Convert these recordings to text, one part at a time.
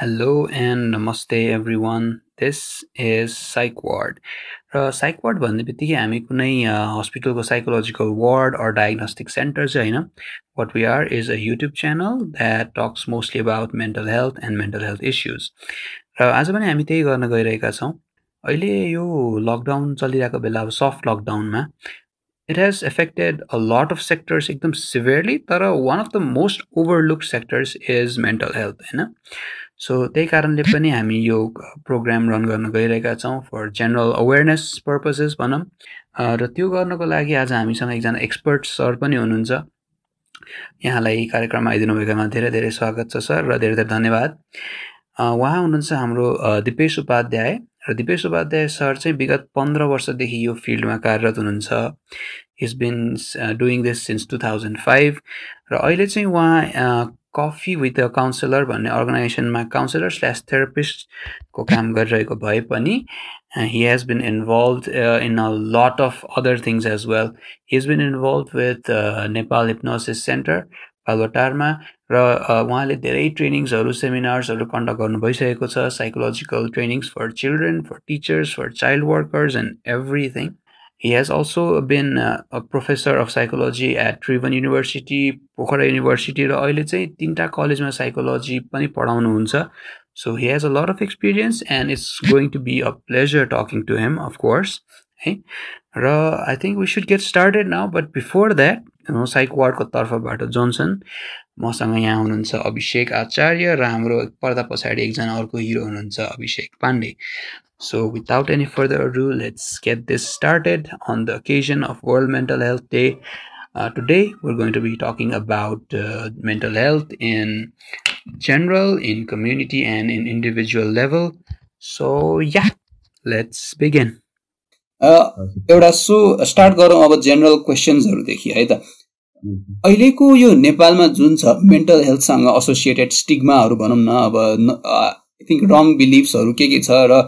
Hello and namaste everyone. This is Psych Ward. र psych ward भन्ने बित्तिकै हामी कुनै हस्पिटलको psychological ward or diagnostic centre चाहिँ होइन what we are is a YouTube channel that talks mostly about mental health and mental health issues र आज पनि हामी त्यही गर्न गइरहेका छौँ अहिले यो लकडाउन चलिरहेको बेला अब सफ्ट लकडाउनमा it has affected a lot of sectors एकदम सिभियरली तर one of the most overlook sectors is mental health होइन सो त्यही कारणले पनि हामी यो प्रोग्राम रन गर्न गइरहेका छौँ फर जेनरल अवेरनेस पर्पसेस भनौँ। र त्यो गर्नको लागि आज हामीसँग एकजना एक्सपर्ट सर पनि हुनुहुन्छ। यहाँलाई कार्यक्रममा आइदिनु भएकोमा धेरै धेरै स्वागत छ सर र धेरै धेरै धन्यवाद। उहाँ हुनुहुन्छ हाम्रो दिपेश उपाध्याय। र दिपेश उपाध्याय सर चाहिँ विगत पन्ध्र वर्षदेखि यो फिल्डमा कार्यरत हुनुहुन्छ। Is been doing this since two thousand five र अहिले चाहिँ उहाँ कफी विथ अ काउन्सिलर भन्ने अर्गनाइजेसनमा काउन्सिलर स्ल्यास थेरापिस्टको काम गरिरहेको भए पनि he has been involve in a lot of other things as well he has been involve with Nepal hypnosis centre बालुवाटारमा र उहाँले धेरै ट्रेनिङ्सहरू सेमिनार्सहरू कन्डक्ट गर्नु भइसकेको छ psychological trainings for children for teachers for child workers and everything He has also been uh, a professor of psychology at Trivan University, Pokhara university र अहिले चाहिँ तिनवटा कलेजमा साइकोलोजी पनि पढाउनुहुन्छ। So he has a lot of experience and it's going to be a pleasure talking to him of course है र I think we should get started now but before that psych वार्डको तर्फबाट Johnson मसँग यहाँ हुनुहुन्छ अभिषेक आचार्य र हाम्रो पर्दा पछाडि एकजना अर्को हिरो हुनुहुन्छ Abhishek Pandey any further ado, let's get this started on the occasion of World Mental Health Day. Uh, today, we're going to be talking about uh, mental health in general, in community, and in individual level. So, yeah, let's begin. एउटा so start गरौँ अब general क्वेसन्सहरूदेखि है त अहिलेको यो नेपालमा जुन छ मेन्टल हेल्थसँग एसोसिएटेड स्टिग्माहरू भनौँ न अब आई थिङ्क रङ बिलिभ्सहरू के के छ र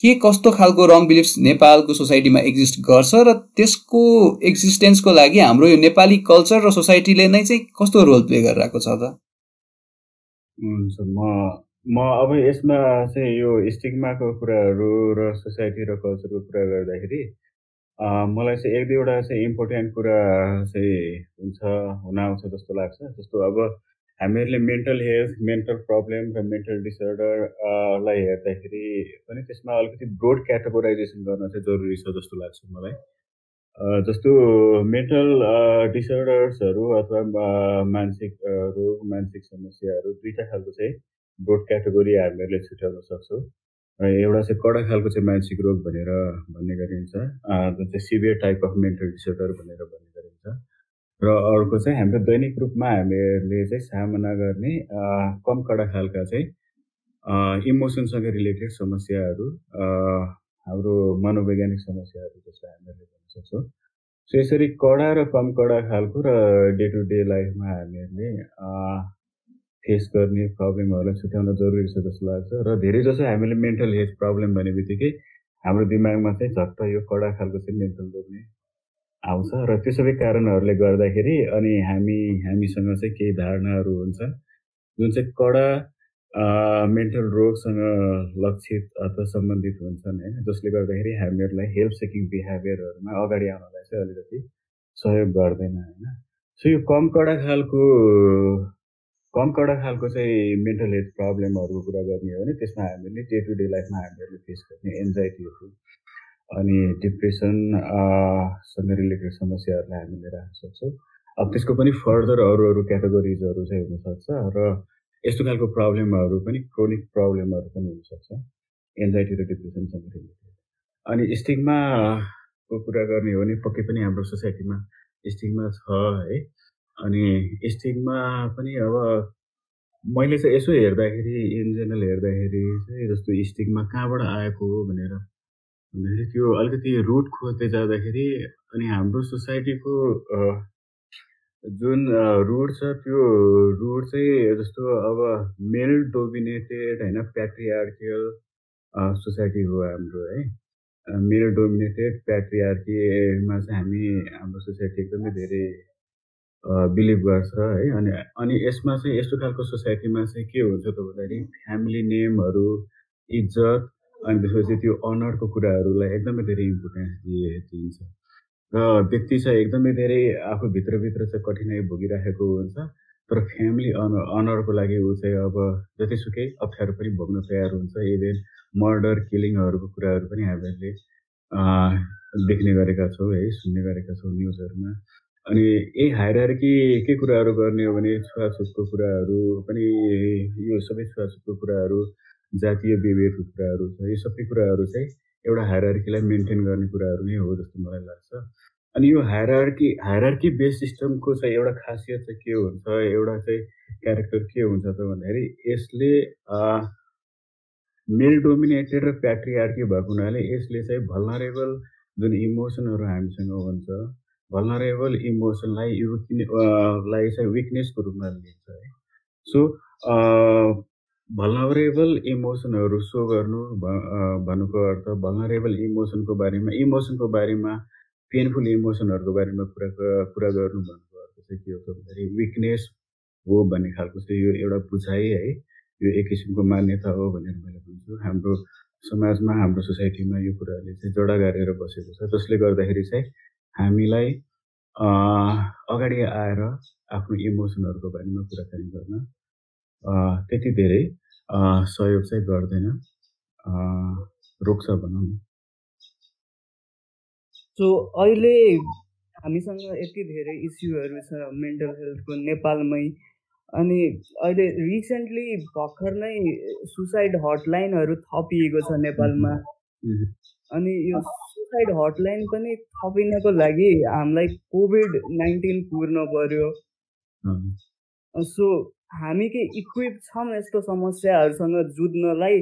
के कस्तो खालको रङ बिलिफ्स नेपालको सोसाइटीमा एक्जिस्ट गर्छ र त्यसको एक्जिस्टेन्सको लागि हाम्रो यो नेपाली कल्चर र सोसाइटीले नै चाहिँ कस्तो रोल प्ले गरिरहेको छ त? हुन्छ म म अब यसमा चाहिँ यो स्टिग्माको कुराहरू र सोसाइटी र कल्चरको कुरा गर्दाखेरि मलाई चाहिँ एक दुईवटा चाहिँ इम्पोर्टेन्ट कुरा चाहिँ हुन्छ हुन आउँछ जस्तो लाग्छ। जस्तो अब हामीहरूले मेन्टल हेल्थ मेन्टल प्रब्लम र मेन्टल डिसअर्डरलाई हेर्दाखेरि पनि त्यसमा अलिकति ब्रोड क्याटेगोराइजेसन गर्न चाहिँ जरुरी छ जस्तो लाग्छ मलाई। जस्तो मेन्टल डिसअर्डर्सहरू अथवा मानसिक रोग मानसिक समस्याहरू दुईवटा खालको चाहिँ ब्रोड क्याटेगोरी हामीहरूले छुट्याउन सक्छौँ। एउटा चाहिँ कडा खालको चाहिँ मानसिक रोग भनेर भन्ने गरिन्छ। जुन चाहिँ severe type of mental disorder भनेर भन्ने गरिन्छ। र अर्को चाहिँ हाम्रो दैनिक रूपमा हामीहरूले चाहिँ सामना गर्ने कम कडा खालका चाहिँ इमोसनसँग रिलेटेड समस्याहरू हाम्रो मनोवैज्ञानिक समस्याहरू जस्तो हामीहरूले भन्न सक्छौँ। सो यसरी कडा र कम कडा खालको र डे टु डे लाइफमा हामीहरूले फेस गर्ने प्रब्लमहरूलाई छुट्याउन जरुरी छ जस्तो लाग्छ। र धेरै जसो हामीले मेन्टल हेल्थ प्रब्लम भने बित्तिकै हाम्रो दिमागमा चाहिँ झट्ट यो कडा खालको चाहिँ मेन्टल रोग नै आउँछ। र त्यो सबै कारणहरूले गर्दाखेरि अनि हामी हामीसँग चाहिँ केही धारणाहरू हुन्छ। जुन चाहिँ कडा मेन्टल रोगसँग लक्षित अथवा सम्बन्धित हुन्छन् होइन जसले गर्दाखेरि हामीहरूलाई हेल्प सेकिङ बिहेभियरहरूमा अगाडि आउनलाई चाहिँ अलिकति सहयोग गर्दैन होइन। सो यो कम कडा खालको कम कडा खालको चाहिँ मेन्टल हेल्थ प्रब्लमहरूको कुरा गर्ने हो भने त्यसमा हामीले डे टु डे लाइफमा हामीहरूले फेस गर्ने एन्जाइटीहरू अनि डिप्रेसन सँग रिलेटेड समस्याहरूलाई हामीले राख्न सक्छौँ। अब त्यसको पनि फर्दर अरू अरू क्याटेगोरिजहरू चाहिँ हुनसक्छ र यस्तो खालको प्रब्लमहरू पनि क्रोनिक प्रब्लमहरू पनि हुनसक्छ एन्जाइटी र डिप्रेसनसँग रिलेटेड अनि स्टिङमाको कुरा गर्ने हो भने पक्कै पनि हाम्रो सोसाइटीमा स्टिङमा छ है। अनि स्टिङमा पनि अब मैले चाहिँ यसो हेर्दाखेरि इन जेनरल हेर्दाखेरि चाहिँ जस्तो स्टिङमा कहाँबाट आएको हो भनेर भन्दाखेरि त्यो अलिकति रुट खोज्दै जाँदाखेरि अनि हाम्रो सोसाइटीको जुन रुट छ त्यो रुट चाहिँ जस्तो अब मेल डोमिनेटेड होइन प्याट्रिआर्कियल सोसाइटी हो हाम्रो है। मेल डोमिनेटेड प्याट्रिआर्कीमा चाहिँ हामी हाम्रो सोसाइटी एकदमै धेरै बिलिभ गर्छ है? अनि अनि यसमा चाहिँ यस्तो खालको सोसाइटीमा चाहिँ के हुन्छ त भन्दाखेरि फ्यामिली नेमहरू इज्जत अनि त्यसपछि त्यो अनरको कुराहरूलाई एकदमै धेरै इम्पोर्टेन्स दिए दिइन्छ र व्यक्ति चाहिँ एकदमै धेरै आफू भित्रभित्र चाहिँ कठिनाइ भोगिराखेको हुन्छ। तर फ्यामिली अनर अनरको लागि ऊ चाहिँ अब जतिसुकै अप्ठ्यारो पनि भोग्न तयार हुन्छ। इभेन मर्डर किलिङहरूको कुराहरू पनि हामीहरूले देख्ने गरेका छौँ है? सुन्ने गरेका छौँ न्युजहरूमा। अनि यही हायरार्की के कुराहरू गर्ने हो भने छुवाछुतको कुराहरू पनि यो सबै छुवाछुतको कुराहरू जातीय विभेदको कुराहरू छ यो सबै कुराहरू चाहिँ एउटा हायरार्कीलाई मेन्टेन गर्ने कुराहरू नै हो जस्तो मलाई लाग्छ। अनि यो हायरार्की हायरार्की बेस सिस्टमको चाहिँ एउटा खासियत चाहिँ के हुन्छ एउटा चाहिँ क्यारेक्टर के हुन्छ त भन्दाखेरि यसले मेल डोमिनेटेड र प्याट्रियार्की भएको हुनाले यसले चाहिँ भलनरेबल जुन इमोसनहरू हामीसँग हुन्छ भलनरेबल इमोसनलाई लाई चाहिँ विकनेसको रूपमा लिन्छ है। सो भलनरेबल इमोसनहरू सो गर्नु भन्नुको अर्थ भलनरेबल इमोसनको बारेमा इमोसनको बारेमा पेनफुल इमोसनहरूको बारेमा कुरा कुरा गर्नु भन्नुको अर्थ चाहिँ के हो। त भन्दाखेरि विकनेस हो भन्ने खालको चाहिँ यो एउटा बुझाइ है यो एक किसिमको मान्यता हो। भनेर मैले भन्छु हाम्रो समाजमा हाम्रो सोसाइटीमा यो कुराहरूले चाहिँ जडा गारेर बसेको छ जसले गर्दाखेरि चाहिँ हामीलाई अगाडि आएर आफ्नो इमोसनहरूको बारेमा कुराकानी गर्न त्यति धेरै सहयोग चाहिँ गर्दैन रोक्छ भनौँ न। सो अहिले हामीसँग यति धेरै इस्युहरू छ मेन्टल हेल्थको नेपालमै अनि अहिले रिसेन्टली भर्खर नै सुसाइड हटलाइनहरू थपिएको छ नेपालमा। अनि यो सुसाइड हटलाइन पनि थपिनको लागि हामीलाई कोभिड नाइन्टिन पुर्न पर्यो। सो हामी के इक्विप छौँ यस्तो समस्याहरूसँग जुझ्नलाई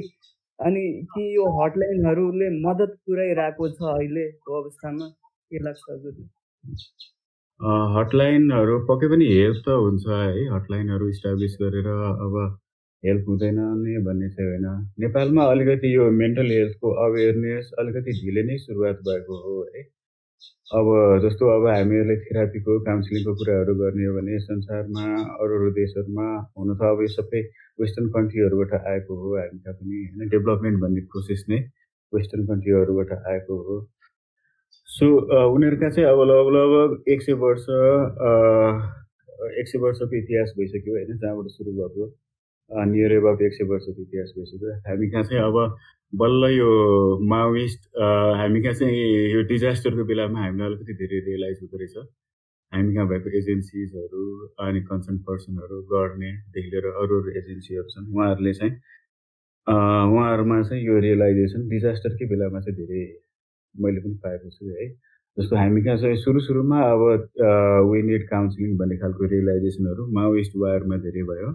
अनि के यो हटलाइनहरूले मद्दत पुऱ्याइरहेको छ अहिलेको अवस्थामा? के लाग्छ हजुरले हटलाइनहरू पक्कै पनि हेल्प त हुन्छ है। हटलाइनहरू इस्टाब्लिस गरेर अब हेल्प हुँदैन नै भन्ने चाहिँ होइन। नेपालमा अलिकति यो मेन्टल हेल्थको अवेरनेस अलिकति ढिलै नै सुरुवात भएको हो है। अब जस्तो अब हामीहरूले थेरापीको काउन्सिलिङको कुराहरू गर्ने हो भने संसारमा अरू अरू देशहरूमा हुन त अब यो सबै वेस्टर्न कन्ट्रीहरूबाट आएको हो हामी कहाँ पनि होइन। डेभलपमेन्ट भन्ने प्रोसेस नै वेस्टर्न कन्ट्रीहरूबाट आएको हो। सो उनीहरूका चाहिँ अब लगभग एक सय वर्ष एक सय वर्षको इतिहास भइसक्यो होइन जहाँबाट सुरु भएको। नियर एबाउट एक सय वर्षको इतिहास भइसक्यो हामी कहाँ चाहिँ अब बल्ल यो माओइस्ट हामी कहाँ चाहिँ यो डिजास्टरको बेलामा हामीलाई अलिकति धेरै रियलाइज हुँदो रहेछ। हामी कहाँ भएको एजेन्सिजहरू अनि कन्सर्न पर्सनहरू गर्नेदेखि लिएर अरू अरू एजेन्सीहरू छन् उहाँहरूले चाहिँ उहाँहरूमा चाहिँ यो रियलाइजेसन डिजास्टरकै बेलामा चाहिँ धेरै मैले पनि पाएको छु है। जस्तो हामी कहाँ चाहिँ सुरु सुरुमा अब वी निड काउन्सिलिङ भन्ने खालको रियलाइजेसनहरू माओइस्ट वायरमा धेरै भयो।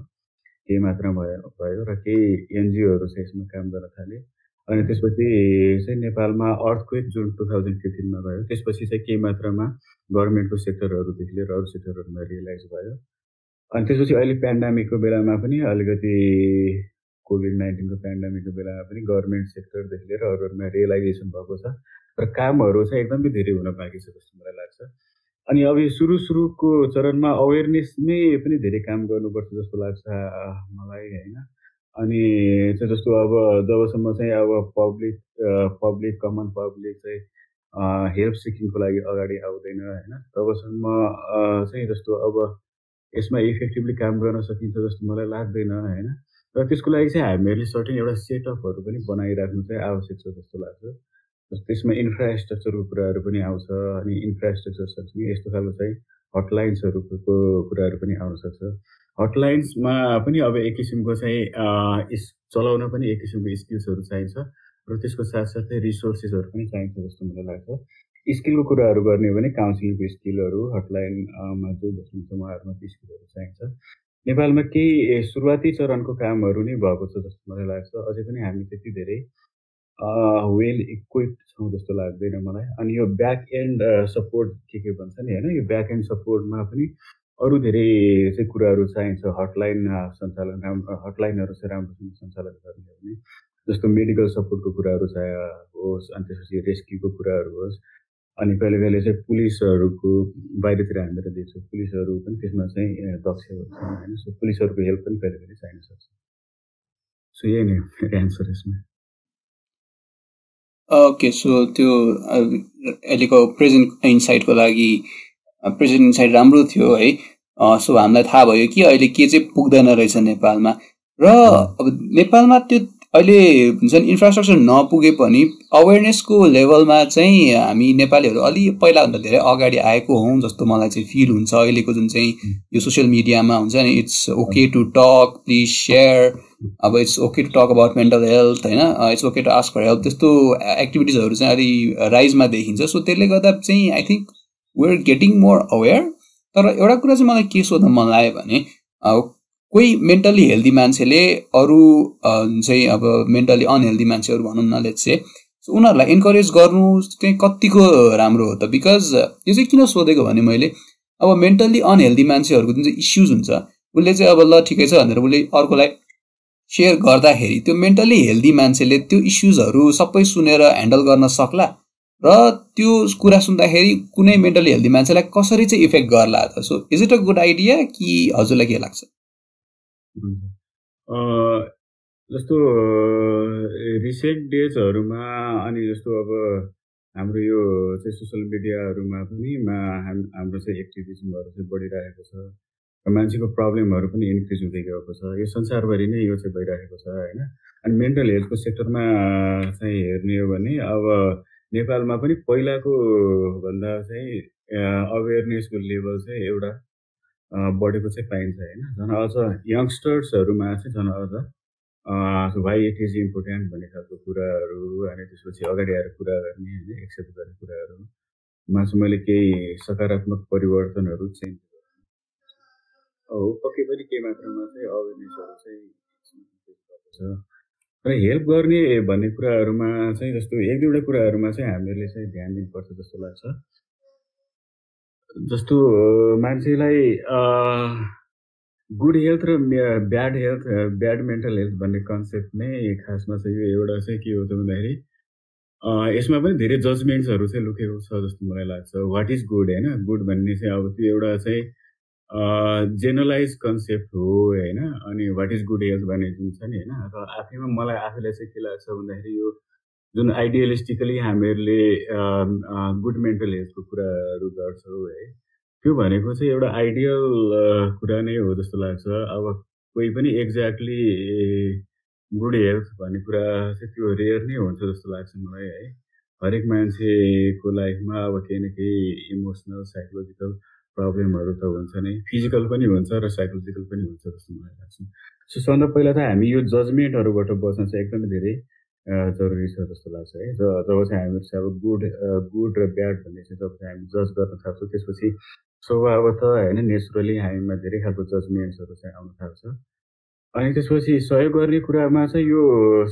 केही मात्रामा भयो भयो र केही एनजिओहरू चाहिँ यसमा काम गर्न थाले। अनि त्यसपछि चाहिँ नेपालमा अर्थक्वेक जुन टु थाउजन्ड फिफ्टिनमा भयो त्यसपछि चाहिँ केही मात्रामा गभर्मेन्टको सेक्टरहरूदेखि लिएर अरू सेक्टरहरूमा रियलाइज भयो। अनि त्यसपछि अहिले पेन्डामिकको बेलामा पनि अलिकति कोभिड नाइन्टिनको पेन्डामिकको बेलामा पनि गभर्मेन्ट सेक्टरदेखि लिएर अरूहरूमा रियलाइजेसन भएको छ। र कामहरू चाहिँ एकदमै धेरै हुन बाँकी छ जस्तो मलाई लाग्छ। अनि अब यो सुरु सुरुको चरणमा अवेरनेसमै पनि धेरै काम गर्नुपर्छ जस्तो लाग्छ मलाई होइन। अनि जस्तो अब जबसम्म चाहिँ अब पब्लिक पब्लिक कमन पब्लिक चाहिँ हेल्प सिकिङको लागि अगाडि आउँदैन होइन। तबसम्म चाहिँ जस्तो अब यसमा इफेक्टिभली काम गर्न सकिन्छ जस्तो मलाई लाग्दैन होइन। र त्यसको लागि चाहिँ हामीहरूले सर्टेन एउटा सेटअपहरू पनि बनाइराख्नु चाहिँ आवश्यक छ जस्तो लाग्छ। त्यसमा इन्फ्रास्ट्रक्चरको कुराहरू पनि आउँछ अनि इन्फ्रास्ट्रक्चर सँगसँगै यस्तो खालको चाहिँ हटलाइन्सहरूको कुराहरू पनि आउन सक्छ। हटलाइन्समा पनि अब एक किसिमको चाहिँ चलाउन पनि एक किसिमको स्किल्सहरू चाहिन्छ र त्यसको साथसाथै रिसोर्सेसहरू पनि चाहिन्छ जस्तो मलाई लाग्छ। स्किलको कुराहरू गर्ने भने काउन्सिलिङको स्किलहरू हटलाइनमा जो बस्नुहुन्छ उहाँहरूमा त्यो स्किलहरू चाहिन्छ। नेपालमा केही सुरुवाती चरणको कामहरू नै भएको छ जस्तो मलाई लाग्छ। अझै पनि हामी त्यति धेरै वेल इक्विप्ड छौँ जस्तो लाग्दैन मलाई। अनि यो ब्याक एन्ड सपोर्ट के के भन्छ नि होइन यो ब्याक एन्ड सपोर्टमा पनि अरू धेरै चाहिँ कुराहरू चाहिन्छ। हटलाइन सञ्चालन राम्रो हटलाइनहरू चाहिँ राम्रोसँग सञ्चालन गर्ने भने जस्तो मेडिकल सपोर्टको कुराहरू चाहिँ होस् अनि त्यसपछि रेस्क्युको कुराहरू होस् अनि कहिले कहिले चाहिँ पुलिसहरूको बाहिरतिर हामीहरू देख्छौँ पुलिसहरू पनि त्यसमा चाहिँ दक्ष हुन्छन् होइन। सो पुलिसहरूको हेल्प पनि कहिले कहिले चाहिन सक्छ। सो यही नै एन्सर यसमा। ओके सो त्यो अहिलेको प्रेजेन्ट इन्साइटको लागि प्रेजेन्ट इन्साइट राम्रो थियो है? सो हामीलाई थाहा भयो कि अहिले के चाहिँ पुग्दैन रहेछ नेपालमा। र अब नेपालमा त्यो अहिले हुन्छ नि इन्फ्रास्ट्रक्चर नपुगे पनि अवेरनेसको लेभलमा चाहिँ हामी नेपालीहरू अलि पहिलाभन्दा धेरै अगाडि आएको हौँ जस्तो मलाई चाहिँ फिल हुन्छ। अहिलेको जुन चाहिँ यो सोसियल मिडियामा हुन्छ नि it's okay to talk please share अब it's okay to talk about mental health होइन? It's okay to ask for help त्यस्तो एक्टिभिटिजहरू चाहिँ अलि राइजमा देखिन्छ। सो त्यसले गर्दा चाहिँ I think we're getting more aware तर एउटा कुरा चाहिँ मलाई के सोध्न मन लाग्यो भने कोही मेन्टल्ली हेल्दी मान्छेले अरू चाहिँ अब मेन्टल्ली अनहेल्दी मान्छेहरू भनौँ न लेट्स चाहिँ उनीहरूलाई इन्करेज गर्नु चाहिँ कतिको राम्रो हो त? बिकज यो चाहिँ किन सोधेको भने मैले अब मेन्टल्ली अनहेल्दी मान्छेहरूको जुन चाहिँ इस्युज हुन्छ उसले चाहिँ अब ल ठिकै छ भनेर उसले अर्कोलाई सेयर गर्दाखेरि त्यो मेन्टल्ली हेल्दी मान्छेले त्यो इस्युजहरू सबै सुनेर ह्यान्डल गर्न सक्ला र त्यो कुरा सुन्दाखेरि कुनै मेन्टली हेल्दी मान्छेलाई कसरी चाहिँ इफेक्ट गर्ला त? So is it a good idea कि हजुरलाई के लाग्छ? जस्तो रिसेन्ट डेजहरूमा अनि जस्तो अब हाम्रो यो चाहिँ सोसियल मिडियाहरूमा पनि मा हाम्रो चाहिँ एक्टिभिजमहरू चाहिँ बढिरहेको छ। मान्छेको प्रब्लमहरू पनि इन्क्रिज हुँदै गएको छ। यो संसारभरि नै यो चाहिँ भइरहेको छ होइन? अनि मेन्टल हेल्थको सेक्टरमा चाहिँ हेर्ने हो भने अब नेपालमा पनि पहिलाको भन्दा चाहिँ अवेरनेसको लेभल चाहिँ एउटा बढेको चाहिँ पाइन्छ होइन। झन् अझ यङ्स्टर्सहरूमा चाहिँ झन् अझ वाइ इट इज इम्पोर्टेन्ट भन्ने खालको कुराहरू अनि त्यसपछि अगाडि आएर कुरा गर्ने होइन एक्सेप्ट गर्ने कुराहरूमा चाहिँ मैले केही सकारात्मक परिवर्तनहरू चेन्ज हो पक्कै पनि केही मात्रामा चाहिँ अवेरनेसहरू चाहिँ र हेल्प गर्ने भन्ने कुराहरूमा चाहिँ जस्तो एक दुईवटा कुराहरूमा चाहिँ हामीहरूले चाहिँ ध्यान दिनुपर्छ जस्तो लाग्छ। जस्तो मान्छेलाई गुड हेल्थ र bad health bad mental health भन्ने कन्सेप्ट नै खासमा चाहिँ यो एउटा चाहिँ के हो त भन्दाखेरि यसमा पनि धेरै जजमेन्ट्सहरू चाहिँ लुकेको छ जस्तो मलाई लाग्छ। वाट इज गुड होइन? गुड भन्ने चाहिँ अब त्यो एउटा चाहिँ जेनरलाइज कन्सेप्ट हो होइन? अनि वाट इज गुड हेल्थ भन्ने जुन छ नि होइन? र आफैमा मलाई आफूलाई चाहिँ के लाग्छ भन्दाखेरि यो जुन आइडियलिस्टिकली हामीहरूले गुड मेन्टल हेल्थको कुराहरू गर्छौँ है त्यो भनेको चाहिँ एउटा आइडियल कुरा नै हो जस्तो लाग्छ। अब कोही पनि एक्ज्याक्टली गुड हेल्थ भन्ने कुरा चाहिँ त्यो रेयर नै हुन्छ जस्तो लाग्छ मलाई है। हरेक मान्छेको लाइफमा अब केही न केही इमोसनल साइकोलोजिकल प्रब्लमहरू त हुन्छ नै फिजिकल पनि हुन्छ र साइकोलोजिकल पनि हुन्छ जस्तो मलाई लाग्छ। सो सबभन्दा पहिला त हामी यो जजमेन्टहरूबाट बस्न चाहिँ एकदमै धेरै जरुरी छ जस्तो लाग्छ है। जब चाहिँ हामीहरू चाहिँ अब गुड गुड र ब्याड भन्ने चाहिँ जब चाहिँ हामी जज गर्न थाल्छौँ त्यसपछि स्वभावतः होइन नेचुरली हामीमा धेरै खालको जजमेन्ट्सहरू चाहिँ आउन थाल्छ। अनि त्यसपछि सहयोग गर्ने कुरामा चाहिँ यो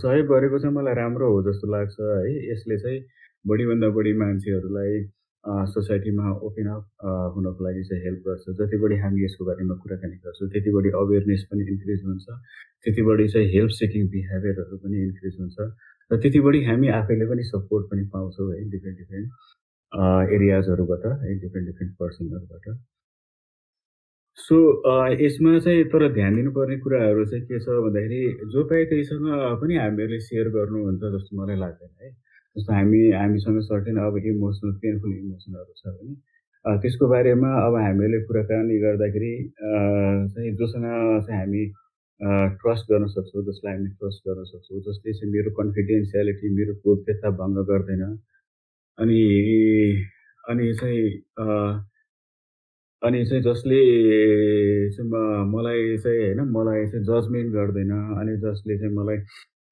सहयोग गरेको चाहिँ मलाई राम्रो हो जस्तो लाग्छ है। यसले चाहिँ बढीभन्दा बढी मान्छेहरूलाई सोसाइटीमा ओपन अप हुनको लागि चाहिँ हेल्प गर्छ। जति बढी हामी यसको बारेमा कुराकानी गर्छौँ त्यति बढी अवेरनेस पनि इन्क्रिज हुन्छ। त्यति बढी चाहिँ हेल्प सेकिङ बिहेभियरहरू पनि इन्क्रिज हुन्छ। र त्यति बढी हामी आफैले पनि सपोर्ट पनि पाउँछौँ है डिफ्रेन्ट डिफ्रेन्ट एरियाजहरूबाट है डिफ्रेन्ट डिफ्रेन्ट पर्सनहरूबाट सो यसमा चाहिँ तर ध्यान दिनुपर्ने कुराहरू चाहिँ के छ भन्दाखेरि जो पाए त्यहीसँग पनि हामीहरूले सेयर गर्नुहुन्छ जस्तो मलाई लाग्दैन है। जस्तो हामी हामीसँग सर्टेन अब इमोसनल पेनफुल इमोसनहरू छ भने त्यसको बारेमा अब हामीहरूले कुराकानी गर्दाखेरि चाहिँ जोसँग चाहिँ हामी ट्रस्ट गर्न सक्छौँ जसलाई हामी ट्रस्ट गर्न सक्छौँ जसले चाहिँ मेरो कन्फिडेन्सियालिटी मेरो गोप्यता भङ्ग गर्दैन। अनि अनि चाहिँ अनि चाहिँ जसले चाहिँ मलाई चाहिँ होइन मलाई चाहिँ जजमेन्ट गर्दैन अनि जसले चाहिँ मलाई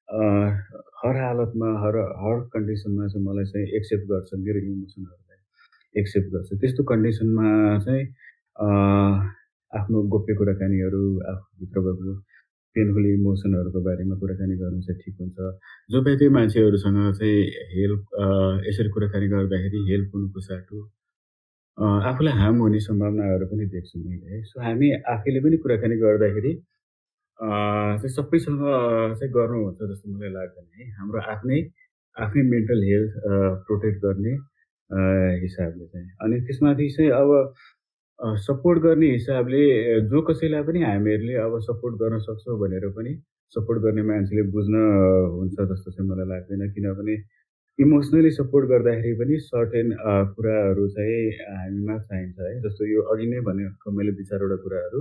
हर हालतमा हर हर कन्डिसनमा चाहिँ मलाई चाहिँ एक्सेप्ट गर्छ मेरो इमोसनहरूलाई एक्सेप्ट गर्छ। त्यस्तो कन्डिसनमा चाहिँ आफ्नो गोप्य कुराकानीहरू आफूभित्र भएको पेनफुल इमोसनहरूको बारेमा कुराकानी गर्नु चाहिँ ठिक हुन्छ। जो व्यक्ति मान्छेहरूसँग चाहिँ हेल्प यसरी कुराकानी गर्दाखेरि हेल्प हुनुको साटो आफूलाई हार्म हुने सम्भावनाहरू पनि देख्छु मैले है। सो हामी आफैले पनि कुराकानी गर्दाखेरि चाहिँ सबैसँग चाहिँ गर्नुहुन्छ जस्तो मलाई लाग्दैन है। हाम्रो आफ्नै आफ्नै मेन्टल हेल्थ प्रोटेक्ट गर्ने हिसाबले चाहिँ। अनि त्यसमाथि चाहिँ अब सपोर्ट गर्ने हिसाबले जो कसैलाई पनि हामीहरूले अब सपोर्ट गर्न सक्छौँ भनेर पनि सपोर्ट गर्ने मान्छेले बुझ्न हुन्छ जस्तो चाहिँ मलाई लाग्दैन। किनभने इमोसनली सपोर्ट गर्दाखेरि पनि सर्टेन कुराहरू चाहिँ हामीमा चाहिन्छ है। जस्तो यो अघि नै भनेको मैले दुई चारवटा कुराहरू।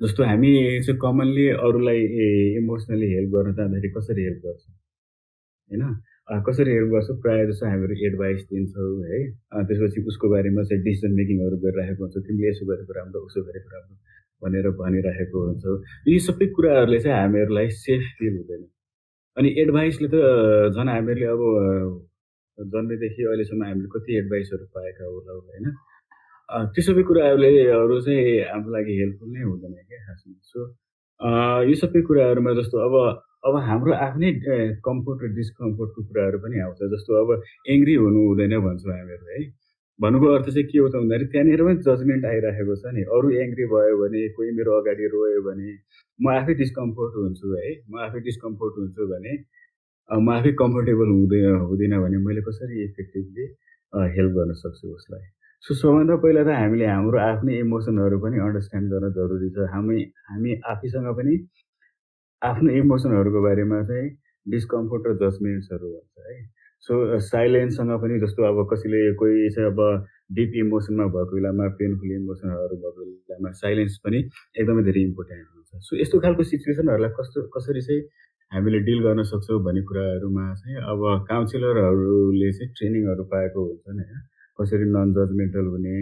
जस्तो हामी चाहिँ कमनली अरूलाई इमोसनली हेल्प गर्न चाहँदाखेरि कसरी हेल्प गर्छौँ? होइन? कसरी हेल्प गर्छौँ? प्रायः जस्तो हामीहरू एडभाइस दिन्छौँ है? त्यसपछि उसको बारेमा चाहिँ डिसिजन मेकिङहरू गरिरहेको हुन्छ। तिमीले यसो गरेको राम्रो उसो गरेको राम्रो भनेर भनिरहेको हुन्छौँ। यी सबै कुराहरूले चाहिँ हामीहरूलाई सेफ फिल हुँदैन। अनि एडभाइसले त झन् हामीहरूले अब जन्मेदेखि अहिलेसम्म हामीले कति एडभाइसहरू पाएका होला होइन? त्यो सबै कुराहरूले चाहिँ हाम्रो लागि हेल्पफुल नै हुँदैन क्या खासमा। सो यो सबै कुराहरूमा जस्तो अब अब हाम्रो आफ्नै कम्फोर्ट र डिस्कम्फोर्टको कुराहरू पनि आउँछ। जस्तो अब एङ्ग्री हुनु हुँदैन भन्छौँ हामीहरू है। भन्नुको अर्थ चाहिँ के हो त भन्दाखेरि त्यहाँनिर पनि जजमेन्ट आइरहेको छ नि। अरू एङ्ग्री भयो भने कोही मेरो अगाडि रोयो भने म आफै डिस्कम्फोर्ट हुन्छु है। म आफै डिस्कम्फोर्ट हुन्छु भने म आफै कम्फोर्टेबल हुँदैन हुँदिनँ भने मैले कसरी इफेक्टिभली हेल्प गर्न सक्छु उसलाई? सो सबभन्दा पहिला त हामीले हाम्रो आफ्नै इमोसनहरू पनि अन्डरस्ट्यान्ड गर्न जरुरी छ। हामी हामी आफैसँग पनि आफ्नो इमोसनहरूको बारेमा चाहिँ डिस्कम्फोर्ट र जजमेन्ट्सहरू हुन्छ है। सो साइलेन्ससँग पनि जस्तो अब कसैले कोही चाहिँ अब डिप इमोसनमा भएको बेलामा पेनफुल इमोसनहरू भएको बेलामा साइलेन्स पनि एकदमै धेरै इम्पोर्टेन्ट हुन्छ। सो यस्तो खालको सिचुएसनहरूलाई कस्तो कसरी चाहिँ हामीले डिल गर्न सक्छौँ भन्ने कुराहरूमा चाहिँ अब काउन्सिलरहरूले चाहिँ ट्रेनिङहरू पाएको हुन्छन् होइन। कसरी नन जजमेन्टल हुने